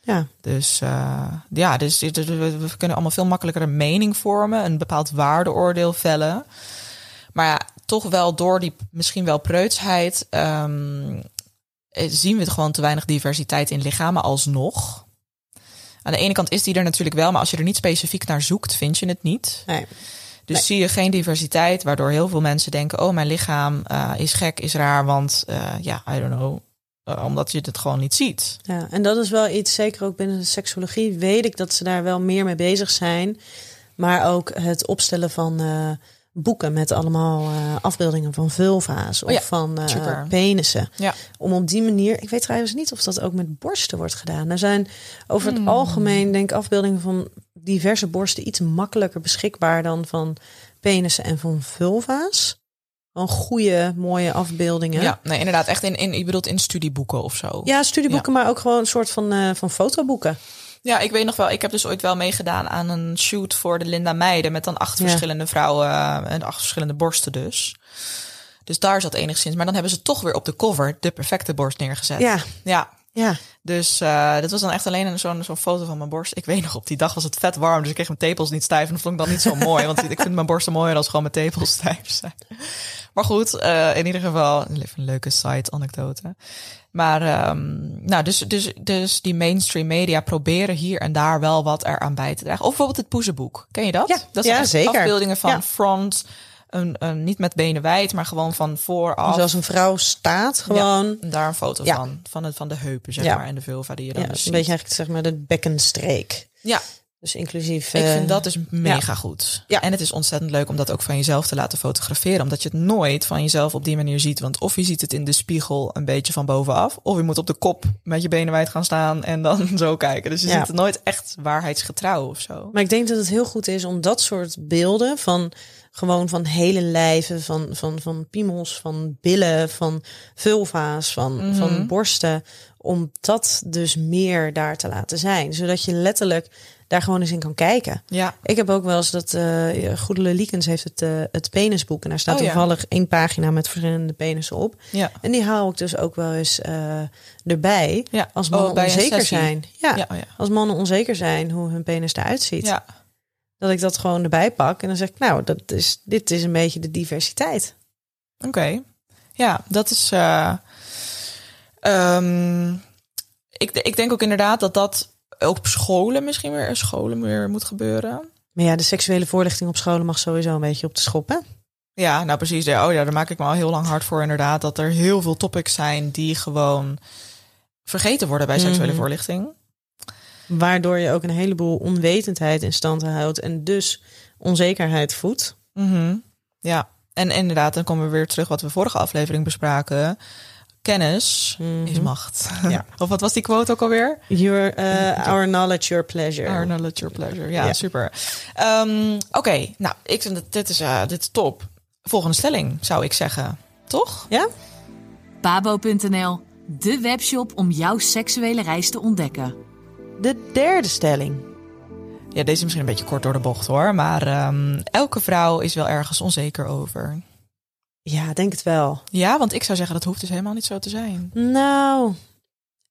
Ja. Dus uh, ja, dus, dus we, we, kunnen allemaal veel makkelijker een mening vormen, een bepaald waardeoordeel vellen. Maar ja, toch wel door die misschien wel preutsheid um, zien we het gewoon te weinig diversiteit in lichamen alsnog. Aan de ene kant is die er natuurlijk wel, maar als je er niet specifiek naar zoekt, vind je het niet. Nee. Dus Nee. zie je geen diversiteit, waardoor heel veel mensen denken: oh, mijn lichaam uh, is gek, is raar, want uh, ja, I don't know. Uh, omdat je het gewoon niet ziet. Ja, en dat is wel iets, zeker ook binnen de seksologie, weet ik dat ze daar wel meer mee bezig zijn. Maar ook het opstellen van boeken met allemaal uh, afbeeldingen van vulva's of Oh ja, van uh, super. penissen. Ja. Om op die manier, ik weet trouwens niet of dat ook met borsten wordt gedaan. Er zijn over het Hmm. algemeen, denk ik, afbeeldingen van diverse borsten iets makkelijker beschikbaar dan van penissen en van vulva's. Gewoon goede, mooie afbeeldingen. Ja, nee, inderdaad. Echt in, in, je bedoelt in studieboeken of zo. Ja, studieboeken, maar ook gewoon een soort van, uh, van fotoboeken. Ja, ik weet nog wel. Ik heb dus ooit wel meegedaan aan een shoot voor de Linda Meijden. Met dan acht Ja. verschillende vrouwen en acht verschillende borsten dus. Dus daar zat enigszins. Maar dan hebben ze toch weer op de cover de perfecte borst neergezet. Ja. Ja. Ja, Dus uh, dit was dan echt alleen een- zo'n zo'n foto van mijn borst. Ik weet nog, op die dag was het vet warm. Dus ik kreeg mijn tepels niet stijf. En dat vond ik dan niet zo mooi. Want ik vind mijn borsten mooier als gewoon mijn tepels stijf zijn. Maar goed, uh, in ieder geval even een leuke side anekdote. Maar um, nou, dus, dus, dus die mainstream media proberen hier en daar wel wat eraan bij te dragen. Of bijvoorbeeld het poezenboek. Ken je dat? Ja, dat zijn ja, zeker. afbeeldingen van Ja. front. Een, een, niet met benen wijd, maar gewoon van vooraf. zoals een vrouw staat gewoon. Ja, daar een foto Ja. van. Van, het, van de heupen, zeg Ja. maar. En de vulva die je dan Ja, dus een beetje eigenlijk zeg maar de bekkenstreek. Ja, Dus inclusief. ik eh, vind dat dus mega goed. Ja. En het is ontzettend leuk om dat ook van jezelf te laten fotograferen. Omdat je het nooit van jezelf op die manier ziet. Want of je ziet het in de spiegel een beetje van bovenaf. Of je moet op de kop met je benen wijd gaan staan en dan zo kijken. Dus je ziet het nooit echt waarheidsgetrouw of zo. Maar ik denk dat het heel goed is om dat soort beelden van gewoon van hele lijven, van, van, van piemels, van billen, van vulva's, van, Mhm. van borsten, om dat dus meer daar te laten zijn. Zodat je letterlijk daar gewoon eens in kan kijken. Ja, Ik heb ook wel eens dat uh, Goedele Liekens heeft het, eh, het penisboek. En daar staat Oh, ja. toevallig één pagina met verschillende penissen op. ja. En die haal ik dus ook wel eens eh, erbij. ja. Als mannen Oh, onzeker zijn. Oh ja. als mannen onzeker zijn hoe hun penis eruit ziet. ja. Dat ik dat gewoon erbij pak. En dan zeg ik, nou, dat is, dit is een beetje de diversiteit. Oké. Ja, dat is. eh ehm, ik, ik denk ook inderdaad dat dat ook op scholen misschien weer scholen weer moet gebeuren. Maar ja, de seksuele voorlichting op scholen mag sowieso een beetje op de schop, hè? Ja, nou precies. Ja, oh ja, daar maak ik me al heel lang hard voor inderdaad. Dat er heel veel topics zijn die gewoon vergeten worden bij seksuele Mhm. voorlichting. Waardoor je ook een heleboel onwetendheid in stand houdt. En dus onzekerheid voedt. Mhm. Ja, en inderdaad, dan komen we weer terug wat we vorige aflevering bespraken. Kennis is macht. Mhm. Ja. of wat was die quote ook alweer? Your, eh, our knowledge, your pleasure. Our knowledge, your pleasure. Ja, Ja. super. Ehm, Oké, nou, ik vind dat dit is, eh, dit is top. Volgende stelling, zou ik zeggen. Toch? Ja? Pabo.nl, de webshop om jouw seksuele reis te ontdekken. De derde stelling. Ja, deze is misschien een beetje kort door de bocht hoor. Maar ehm, elke vrouw is wel ergens onzeker over. Ja, denk het wel. Ja, want ik zou zeggen dat hoeft dus helemaal niet zo te zijn. Nou,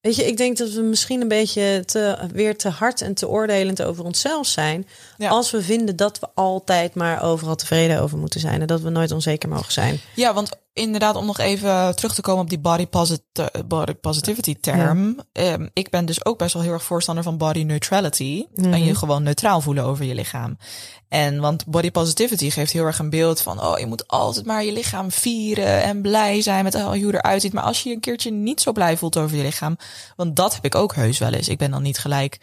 weet je, ik denk dat we misschien een beetje te, weer te hard en te oordelend over onszelf zijn. Ja. Als we vinden dat we altijd maar overal tevreden over moeten zijn. En dat we nooit onzeker mogen zijn. Ja, want inderdaad, om nog even terug te komen op die body, posit body positivity term. Ehm, ik ben dus ook best wel heel erg voorstander van body neutrality. En je gewoon neutraal voelen over je lichaam. En want body positivity geeft heel erg een beeld van, oh, je moet altijd maar je lichaam vieren en blij zijn met oh, hoe je eruit ziet. Maar als je je een keertje niet zo blij voelt over je lichaam, want dat heb ik ook heus wel eens. Ik ben dan niet gelijk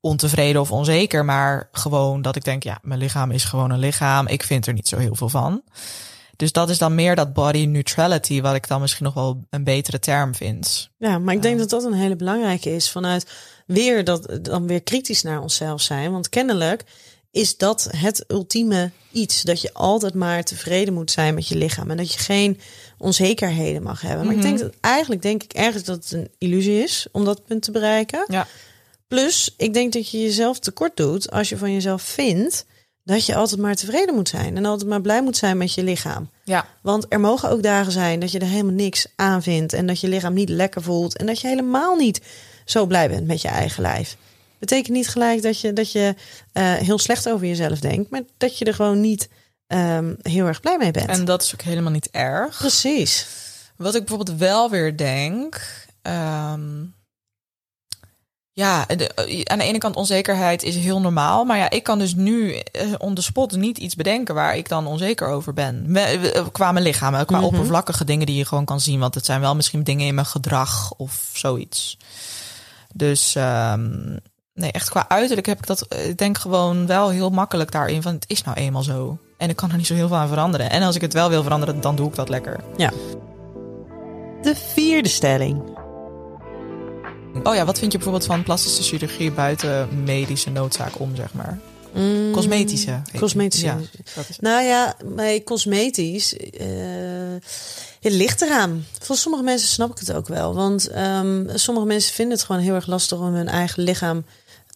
ontevreden of onzeker, maar gewoon dat ik denk, ja, mijn lichaam is gewoon een lichaam. Ik vind er niet zo heel veel van. Dus dat is dan meer dat body neutrality, wat ik dan misschien nog wel een betere term vind. Ja, maar ik denk dat dat een hele belangrijke is. Vanuit weer dat dan weer kritisch naar onszelf zijn. Want kennelijk is dat het ultieme iets. Dat je altijd maar tevreden moet zijn met je lichaam. En dat je geen onzekerheden mag hebben. Maar ik denk dat eigenlijk denk ik ergens dat het een illusie is om dat punt te bereiken. Ja. Plus, ik denk dat je jezelf tekort doet als je van jezelf vindt dat je altijd maar tevreden moet zijn. En altijd maar blij moet zijn met je lichaam. Ja. Want er mogen ook dagen zijn dat je er helemaal niks aan vindt. En dat je lichaam niet lekker voelt. En dat je helemaal niet zo blij bent met je eigen lijf. Betekent niet gelijk dat je, dat je eh, heel slecht over jezelf denkt, maar dat je er gewoon niet ehm, heel erg blij mee bent. En dat is ook helemaal niet erg. Precies. Wat ik bijvoorbeeld wel weer denk. ehm, ja, de- aan de ene kant onzekerheid is heel normaal. Maar ja, ik kan dus nu eh, on the spot niet iets bedenken waar ik dan onzeker over ben. We- Qua mijn lichaam, qua Mhm. oppervlakkige dingen die je gewoon kan zien. Want het zijn wel misschien dingen in mijn gedrag of zoiets. Dus ehm, nee, echt qua uiterlijk heb ik dat, eh, ik denk gewoon wel heel makkelijk daarin. Van het is nou eenmaal zo. En ik kan er niet zo heel veel aan veranderen. En als ik het wel wil veranderen, dan doe ik dat lekker. De vierde stelling. Oh ja, wat vind je bijvoorbeeld van plastische chirurgie buiten medische noodzaak om, zeg maar? Mm, Cosmetische. Cosmetische. Ja, Nou ja, bij cosmetisch, eh het ligt eraan. Voor sommige mensen snap ik het ook wel. Want ehm, sommige mensen vinden het gewoon heel erg lastig om hun eigen lichaam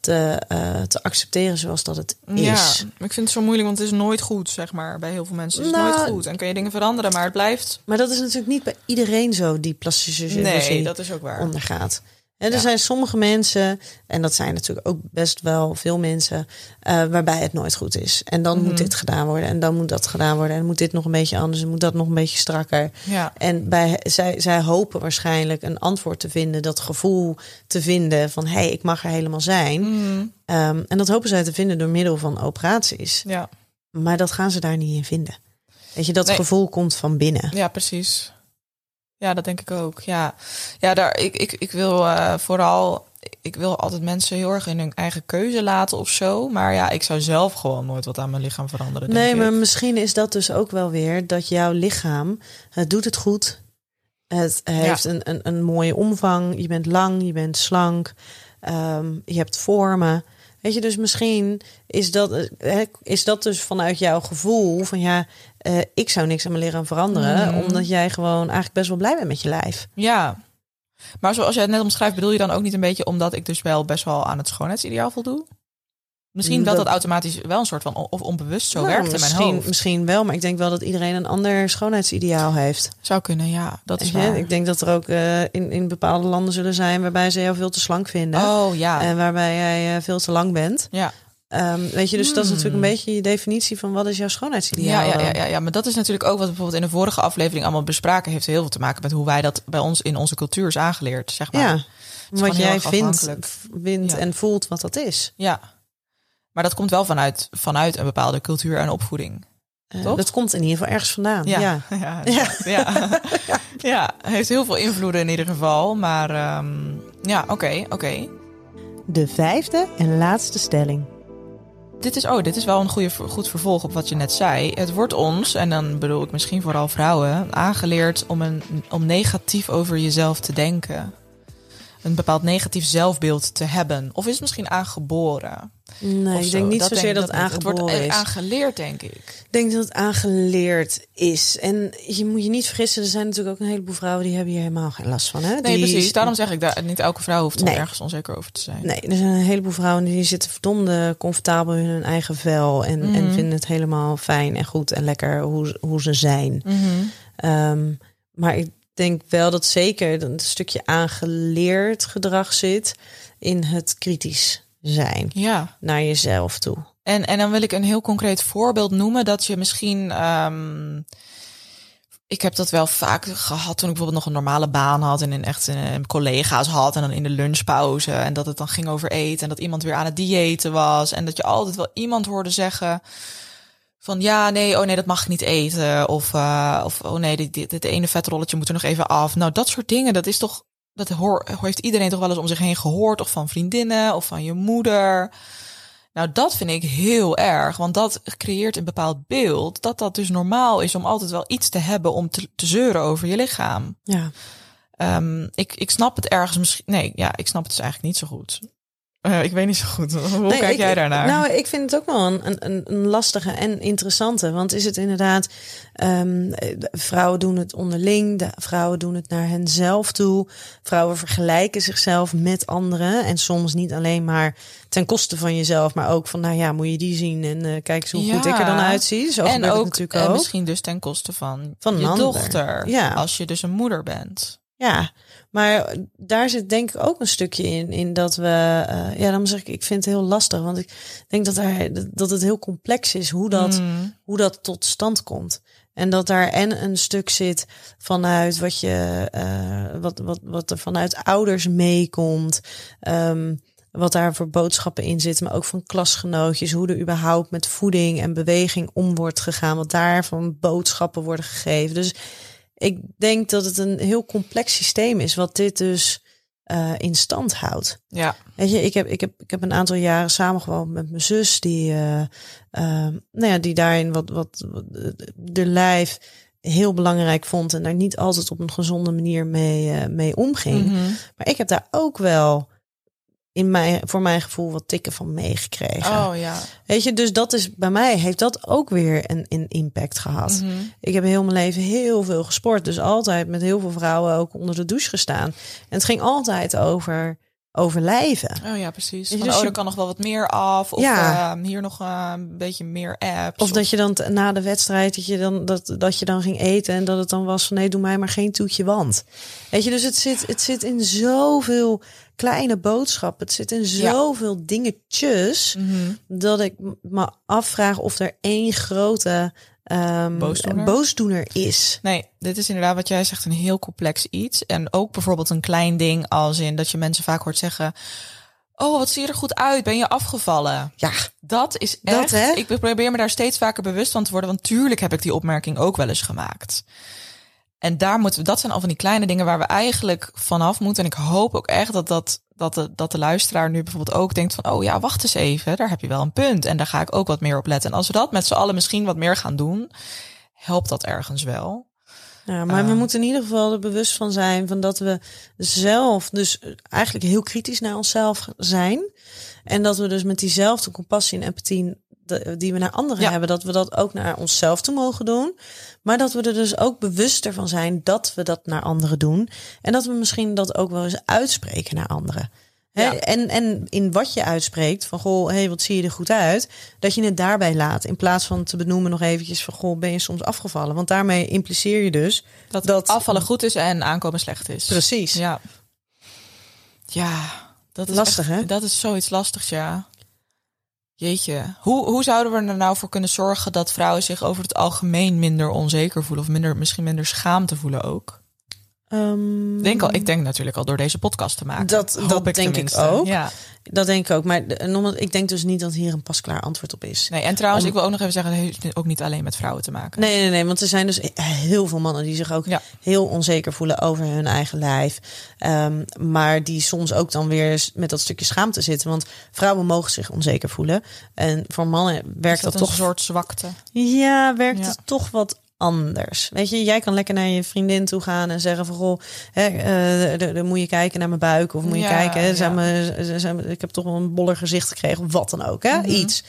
te, eh, te accepteren zoals dat het is. Ja, ik vind het zo moeilijk, want het is nooit goed, zeg maar. Bij heel veel mensen is het Nou, nooit goed. En kan je dingen veranderen, maar het blijft... Maar dat is natuurlijk niet bij iedereen zo die plastische chirurgie Nee, dat is ook waar. ondergaat. En er Ja. zijn sommige mensen, en dat zijn natuurlijk ook best wel veel mensen, eh, waarbij het nooit goed is. En dan Mhm. moet dit gedaan worden, en dan moet dat gedaan worden, en moet dit nog een beetje anders, en moet dat nog een beetje strakker. Ja, En bij, zij, zij hopen waarschijnlijk een antwoord te vinden, dat gevoel te vinden van hé, hey, ik mag er helemaal zijn. Mm, Ehm, en dat hopen zij te vinden door middel van operaties. ja. Maar dat gaan ze daar niet in vinden. Weet je, dat Nee. gevoel komt van binnen. ja, precies. Ja, dat denk ik ook. Ja, ja daar, ik, ik, ik wil eh, vooral... Ik wil altijd mensen heel erg in hun eigen keuze laten of zo. Maar ja, ik zou zelf gewoon nooit wat aan mijn lichaam veranderen. Nee, ik. maar misschien is dat dus ook wel weer dat jouw lichaam, het doet het goed. Het heeft een, een, een mooie omvang. Je bent lang, je bent slank. ehm, je hebt vormen. Weet je, dus misschien is dat, eh, is dat dus vanuit jouw gevoel van ja, eh, ik zou niks aan mijn lichaam veranderen. Mhm. Omdat jij gewoon eigenlijk best wel blij bent met je lijf. Ja. Maar zoals jij het net omschrijft, bedoel je dan ook niet een beetje omdat ik dus wel best wel aan het schoonheidsideaal voldoe? Misschien dat Dat- dat automatisch wel een soort van of onbewust zo Nou, werkt in mijn hoofd. Misschien wel, maar ik denk wel dat iedereen een ander schoonheidsideaal heeft. Zou kunnen, ja, dat is waar. Ik denk dat er ook eh, in, in bepaalde landen zullen zijn waarbij ze jou veel te slank vinden. Oh ja, En waarbij jij eh, veel te lang bent. ja. Ehm, weet je, dus dat is Hmm. natuurlijk een beetje je definitie van wat is jouw schoonheidsideaal. Ja, ja, ja, ja, ja, maar dat is natuurlijk ook wat we bijvoorbeeld in de vorige aflevering allemaal bespraken. Heeft heel veel te maken met hoe wij dat bij ons in onze cultuur is aangeleerd, zeg maar. Ja, wat jij vindt, vindt Ja. en voelt wat dat is. Ja. Maar dat komt wel vanuit, vanuit een bepaalde cultuur en opvoeding. Eh, dat komt in ieder geval ergens vandaan. Ja. Ja, ja, ja. ja. ja. heeft heel veel invloeden in ieder geval. Maar ehm, ja, oké, oké. De vijfde en laatste stelling. Dit is, oh, dit is wel een goede, goed vervolg op wat je net zei. Het wordt ons, en dan bedoel ik misschien vooral vrouwen, aangeleerd om, een, om negatief over jezelf te denken. Een bepaald negatief zelfbeeld te hebben. Of is het misschien aangeboren? Nee, ik denk niet zozeer denk dat het niet. Het wordt aangeboren is. aangeleerd, denk ik. Ik denk dat het aangeleerd is. En je moet je niet vergissen, er zijn natuurlijk ook een heleboel vrouwen die hebben hier helemaal geen last van. Hè? Nee, die, precies. Daarom zeg ik dat niet elke vrouw hoeft er Nee. ergens onzeker over te zijn. Nee, er zijn een heleboel vrouwen die zitten verdomde comfortabel in hun eigen vel. En, en Mhm. vinden het helemaal fijn en goed en lekker hoe, hoe ze zijn. Mhm. Ehm, maar ik denk wel dat zeker een stukje aangeleerd gedrag zit in het kritisch zijn Ja. naar jezelf toe. En, en dan wil ik een heel concreet voorbeeld noemen dat je misschien. ehm, ik heb dat wel vaak gehad toen ik bijvoorbeeld nog een normale baan had en in echt eh, collega's had en dan in de lunchpauze en dat het dan ging over eten en dat iemand weer aan het diëten was en dat je altijd wel iemand hoorde zeggen van ja nee oh nee dat mag ik niet eten of eh, of oh nee dit, dit, dit ene vetrolletje moet er nog even af. Nou dat soort dingen dat is toch dat hoor, heeft iedereen toch wel eens om zich heen gehoord of van vriendinnen of van je moeder. Nou, dat vind ik heel erg, want dat creëert een bepaald beeld dat dat dus normaal is om altijd wel iets te hebben om te, te zeuren over je lichaam. Ja, Ehm, ik, ik snap het ergens misschien. Nee, ja, ik snap het dus eigenlijk niet zo goed. Eh, ik weet niet zo goed. Hoe Nee, kijk ik- jij daarnaar? Nou, ik vind het ook wel een, een, een lastige en interessante. Want is het inderdaad, ehm, vrouwen doen het onderling, de vrouwen doen het naar henzelf toe. Vrouwen vergelijken zichzelf met anderen. En soms niet alleen maar ten koste van jezelf, maar ook van, nou ja, moet je die zien en eh, kijk eens hoe goed ik er dan uitzie. Zo en ook, natuurlijk en ook. misschien dus ten koste van, Van een je dochter. Ja. Als je dus een moeder bent. Ja, maar daar zit denk ik ook een stukje in, in dat we, uh, ja, dan zeg ik, ik vind het heel lastig, want ik denk dat, daar, dat het heel complex is hoe dat, Mm. hoe dat tot stand komt. En dat daar en een stuk zit vanuit wat je, uh, wat, wat, wat er vanuit ouders meekomt. Um, wat daar voor boodschappen in zitten, maar ook van klasgenootjes, hoe er überhaupt met voeding en beweging om wordt gegaan, wat daarvan boodschappen worden gegeven. Dus ik denk dat het een heel complex systeem is, wat dit dus uh, in stand houdt. Ja. Weet je, ik heb, ik heb, ik heb een aantal jaren samengewoond met mijn zus, die, uh, uh, nou ja, die daarin wat, wat, wat de lijf heel belangrijk vond en daar niet altijd op een gezonde manier mee, uh, mee omging. Mm -hmm. Maar ik heb daar ook wel in mijn, voor mijn gevoel wat tikken van meegekregen. Oh ja. Weet je, dus dat is bij mij heeft dat ook weer een, een impact gehad. Mm -hmm. Ik heb heel mijn leven heel veel gesport, dus altijd met heel veel vrouwen ook onder de douche gestaan. En het ging altijd over overlijven. Oh ja, precies. Je, Van, dus oh, je- er kan nog wel wat meer af. Of Ja. ehm, hier nog eh, een beetje meer apps. Of dat je dan na de wedstrijd dat je dan dat, dat je dan ging eten en dat het dan was van nee, doe mij maar geen toetje want. Weet je, dus het zit het zit in zoveel kleine boodschappen. Het zit in Ja. zoveel dingetjes Mhm. dat ik me afvraag of er één grote ehm, Boosdoener? boosdoener is. Nee, dit is inderdaad wat jij zegt, een heel complex iets. En ook bijvoorbeeld een klein ding als in dat je mensen vaak hoort zeggen... Oh, wat zie je er goed uit? Ben je afgevallen? Ja, Dat is Dat, echt... hè? Ik probeer me daar steeds vaker bewust van te worden. Want tuurlijk heb ik die opmerking ook wel eens gemaakt. En daar moeten we, dat zijn al van die kleine dingen waar we eigenlijk vanaf moeten. En ik hoop ook echt dat, dat, dat, de, dat de luisteraar nu bijvoorbeeld ook denkt van... oh ja, wacht eens even, daar heb je wel een punt. En daar ga ik ook wat meer op letten. En als we dat met z'n allen misschien wat meer gaan doen... helpt dat ergens wel. Ja, maar we Ah. moeten in ieder geval er bewust van zijn van dat we zelf dus eigenlijk heel kritisch naar onszelf zijn. En dat we dus met diezelfde compassie en empathie de- die we naar anderen Ja. hebben, dat we dat ook naar onszelf toe mogen doen. Maar dat we er dus ook bewuster van zijn dat we dat naar anderen doen. En dat we misschien dat ook wel eens uitspreken naar anderen. Hè? Ja. En, en in wat je uitspreekt, van goh, hey, wat zie je er goed uit, dat je het daarbij laat. In plaats van te benoemen nog eventjes van goh, ben je soms afgevallen? Want daarmee impliceer je dus Dat, Dat- afvallen goed is en aankomen slecht is. Precies. Ja. Ja, dat is Lastig, echt- hè? Dat is zoiets lastigs, ja. Jeetje. Hoe, hoe zouden we er nou voor kunnen zorgen dat vrouwen zich over het algemeen minder onzeker voelen? Of minder, misschien minder schaamte voelen ook? Ehm, Ik denk, al, ik denk natuurlijk al door deze podcast te maken. Dat- dat denk ik ook. Ja. Dat denk ik ook. Maar de- nogmaals, ik denk dus niet dat hier een pasklaar antwoord op is. Nee, en trouwens, Om- ik wil ook nog even zeggen, het heeft ook niet alleen met vrouwen te maken. Nee, nee, nee. Want er zijn dus heel veel mannen die zich ook Ja. heel onzeker voelen over hun eigen lijf. Ehm, maar die soms ook dan weer met dat stukje schaamte zitten. Want vrouwen mogen zich onzeker voelen. En voor mannen werkt Is dat, dat, een toch soort zwakte? Ja, werkt Ja. het toch wat anders. Weet je, jij kan lekker naar je vriendin toe gaan en zeggen van goh, hè, eh, dan moet je kijken naar mijn buik of moet je Ja, kijken, hè, ja. zijn me, ze- zijn me- ik heb toch wel een boller gezicht gekregen of wat dan ook, hè, Mhm. iets.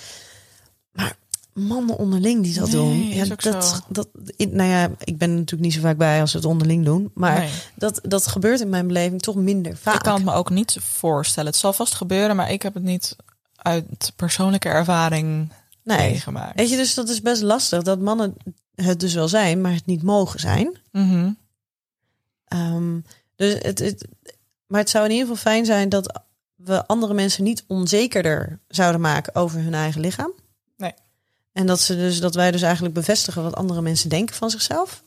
Maar mannen onderling die dat Nee, doen, ja, dat, zo. dat, nou ja, ik ben er natuurlijk niet zo vaak bij als ze het onderling doen, maar Nee. dat, dat gebeurt in mijn beleving toch minder vaak. Ik kan het me ook niet voorstellen. Het zal vast gebeuren, maar ik heb het niet uit persoonlijke ervaring nee. meegemaakt. Weet je, dus dat is best lastig dat mannen het dus wel zijn, maar het niet mogen zijn. Mhm. Ehm, dus het, het, maar het zou in ieder geval fijn zijn dat we andere mensen niet onzekerder zouden maken over hun eigen lichaam. Nee. En dat, ze dus, dat wij dus eigenlijk bevestigen wat andere mensen denken van zichzelf.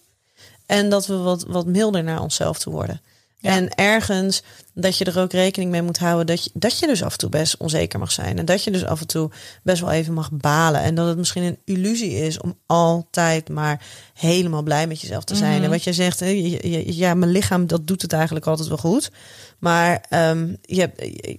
En dat we wat, wat milder naar onszelf toe worden. Ja. En ergens dat je er ook rekening mee moet houden dat je, dat je dus af en toe best onzeker mag zijn. En dat je dus af en toe best wel even mag balen. En dat het misschien een illusie is om altijd maar helemaal blij met jezelf te zijn. Mhm. En wat jij zegt, ja, mijn lichaam dat doet het eigenlijk altijd wel goed. Maar ehm, je,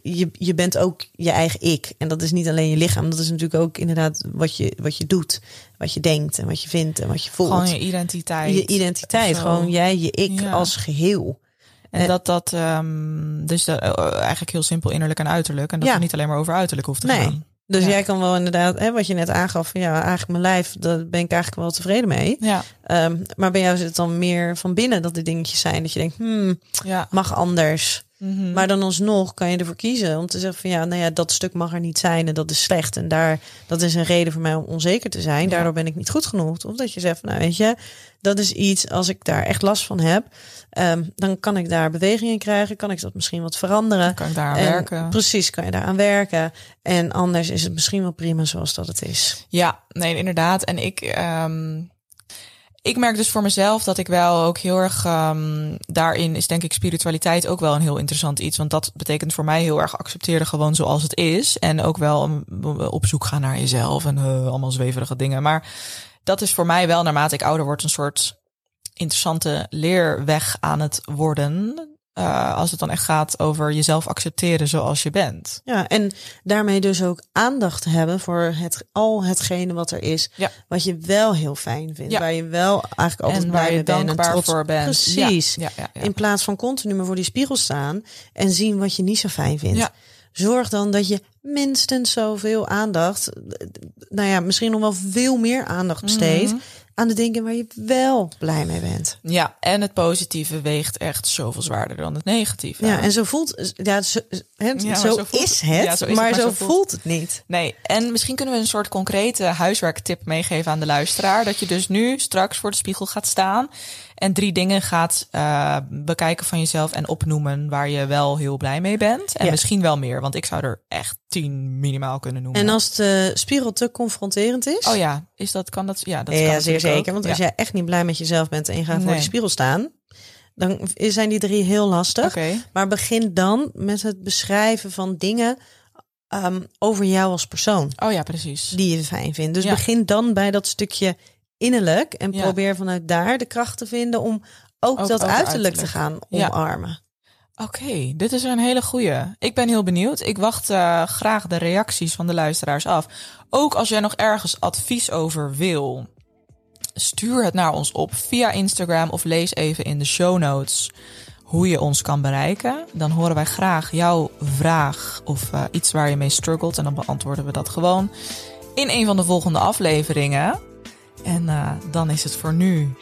je, je bent ook je eigen ik. En dat is niet alleen je lichaam. Dat is natuurlijk ook inderdaad wat je, wat je doet. Wat je denkt en wat je vindt en wat je voelt. Gewoon je identiteit. je identiteit. Gewoon jij, je ik Ja. als geheel. En Eh, dat dat, ehm, dus dat, eh, eigenlijk heel simpel innerlijk en uiterlijk. En dat Ja. het niet alleen maar over uiterlijk hoeft te Nee. gaan. Dus Ja. jij kan wel inderdaad, hè, wat je net aangaf, van ja, eigenlijk mijn lijf, daar ben ik eigenlijk wel tevreden mee. Ja, Ehm, maar bij jou zit het dan meer van binnen dat die dingetjes zijn. Dat je denkt, hmm, ja. mag anders. Mhm. Maar dan alsnog kan je ervoor kiezen om te zeggen van ja, nou ja, dat stuk mag er niet zijn en dat is slecht. En daar, dat is een reden voor mij om onzeker te zijn. Ja. Daardoor ben ik niet goed genoeg. Of dat je zegt van nou weet je, dat is iets, als ik daar echt last van heb, ehm, dan kan ik daar beweging in krijgen. Kan ik dat misschien wat veranderen. kan ik daar aan werken. Precies, kan je daaraan werken. En anders is het misschien wel prima zoals dat het is. Ja, nee, inderdaad. En ik, ehm, ik merk dus voor mezelf dat ik wel ook heel erg ehm, daarin is denk ik spiritualiteit ook wel een heel interessant iets. Want dat betekent voor mij heel erg accepteren gewoon zoals het is. En ook wel um, op zoek gaan naar jezelf en uh, allemaal zweverige dingen. Maar dat is voor mij wel naarmate ik ouder word een soort interessante leerweg aan het worden. Uh, als het dan echt gaat over jezelf accepteren zoals je bent. Ja, en daarmee dus ook aandacht hebben voor het, al hetgene wat er is. Ja. Wat je wel heel fijn vindt. Ja. Waar je wel eigenlijk altijd en blij mee bent. en trots voor bent. Precies. Ja, In plaats van continu maar voor die spiegel staan en zien wat je niet zo fijn vindt. Zorg dan dat je minstens zoveel aandacht, nou ja, misschien nog wel veel meer aandacht besteedt Mhm. Aan de dingen waar je wel blij mee bent. Ja, en het positieve weegt echt zoveel zwaarder dan het negatieve. Ja, en zo voelt, ja, zo, het, Ja, maar zo, zo voelt is het. het, Ja, zo is het, maar, maar zo, zo voelt- voelt het niet. Nee, en misschien kunnen we een soort concrete huiswerktip meegeven aan de luisteraar. Dat je dus nu straks voor de spiegel gaat staan en drie dingen gaat uh, bekijken van jezelf en opnoemen waar je wel heel blij mee bent. En Ja. misschien wel meer, want ik zou er echt tien minimaal kunnen noemen. En als de spiegel te confronterend is, Oh ja, is dat, kan dat? Ja, dat ja, kan zeer zeker. ook. Want Ja. als jij echt niet blij met jezelf bent en je gaat voor de spiegel staan, dan zijn die drie heel lastig. Maar begin dan met het beschrijven van dingen ehm, over jou als persoon oh ja, precies. die je fijn vindt. Dus Ja. begin dan bij dat stukje innerlijk en Ja. probeer vanuit daar de kracht te vinden om ook, Ook- dat ook uiterlijk, te gaan Ja. omarmen. Oké, dit is een hele goeie. Ik ben heel benieuwd. Ik wacht uh, graag de reacties van de luisteraars af. Ook als jij nog ergens advies over wil, stuur het naar ons op via Instagram of lees even in de show notes hoe je ons kan bereiken. Dan horen wij graag jouw vraag of uh, iets waar je mee struggelt en dan beantwoorden we dat gewoon in een van de volgende afleveringen. En uh, dan is het voor nu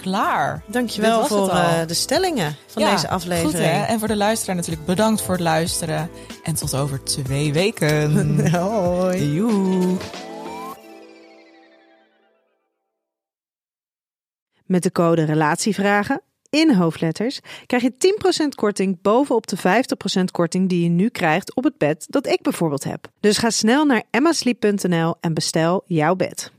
klaar. Dankjewel voor uh, de stellingen van Ja, deze aflevering. Goed, hè? En voor de luisteraar natuurlijk bedankt voor het luisteren. En tot over twee weken. Hoi. Joe. Met de code Relatievragen in hoofdletters krijg je 10% korting bovenop de 50% korting die je nu krijgt op het bed dat ik bijvoorbeeld heb. Dus ga snel naar emmasleep.nl en bestel jouw bed.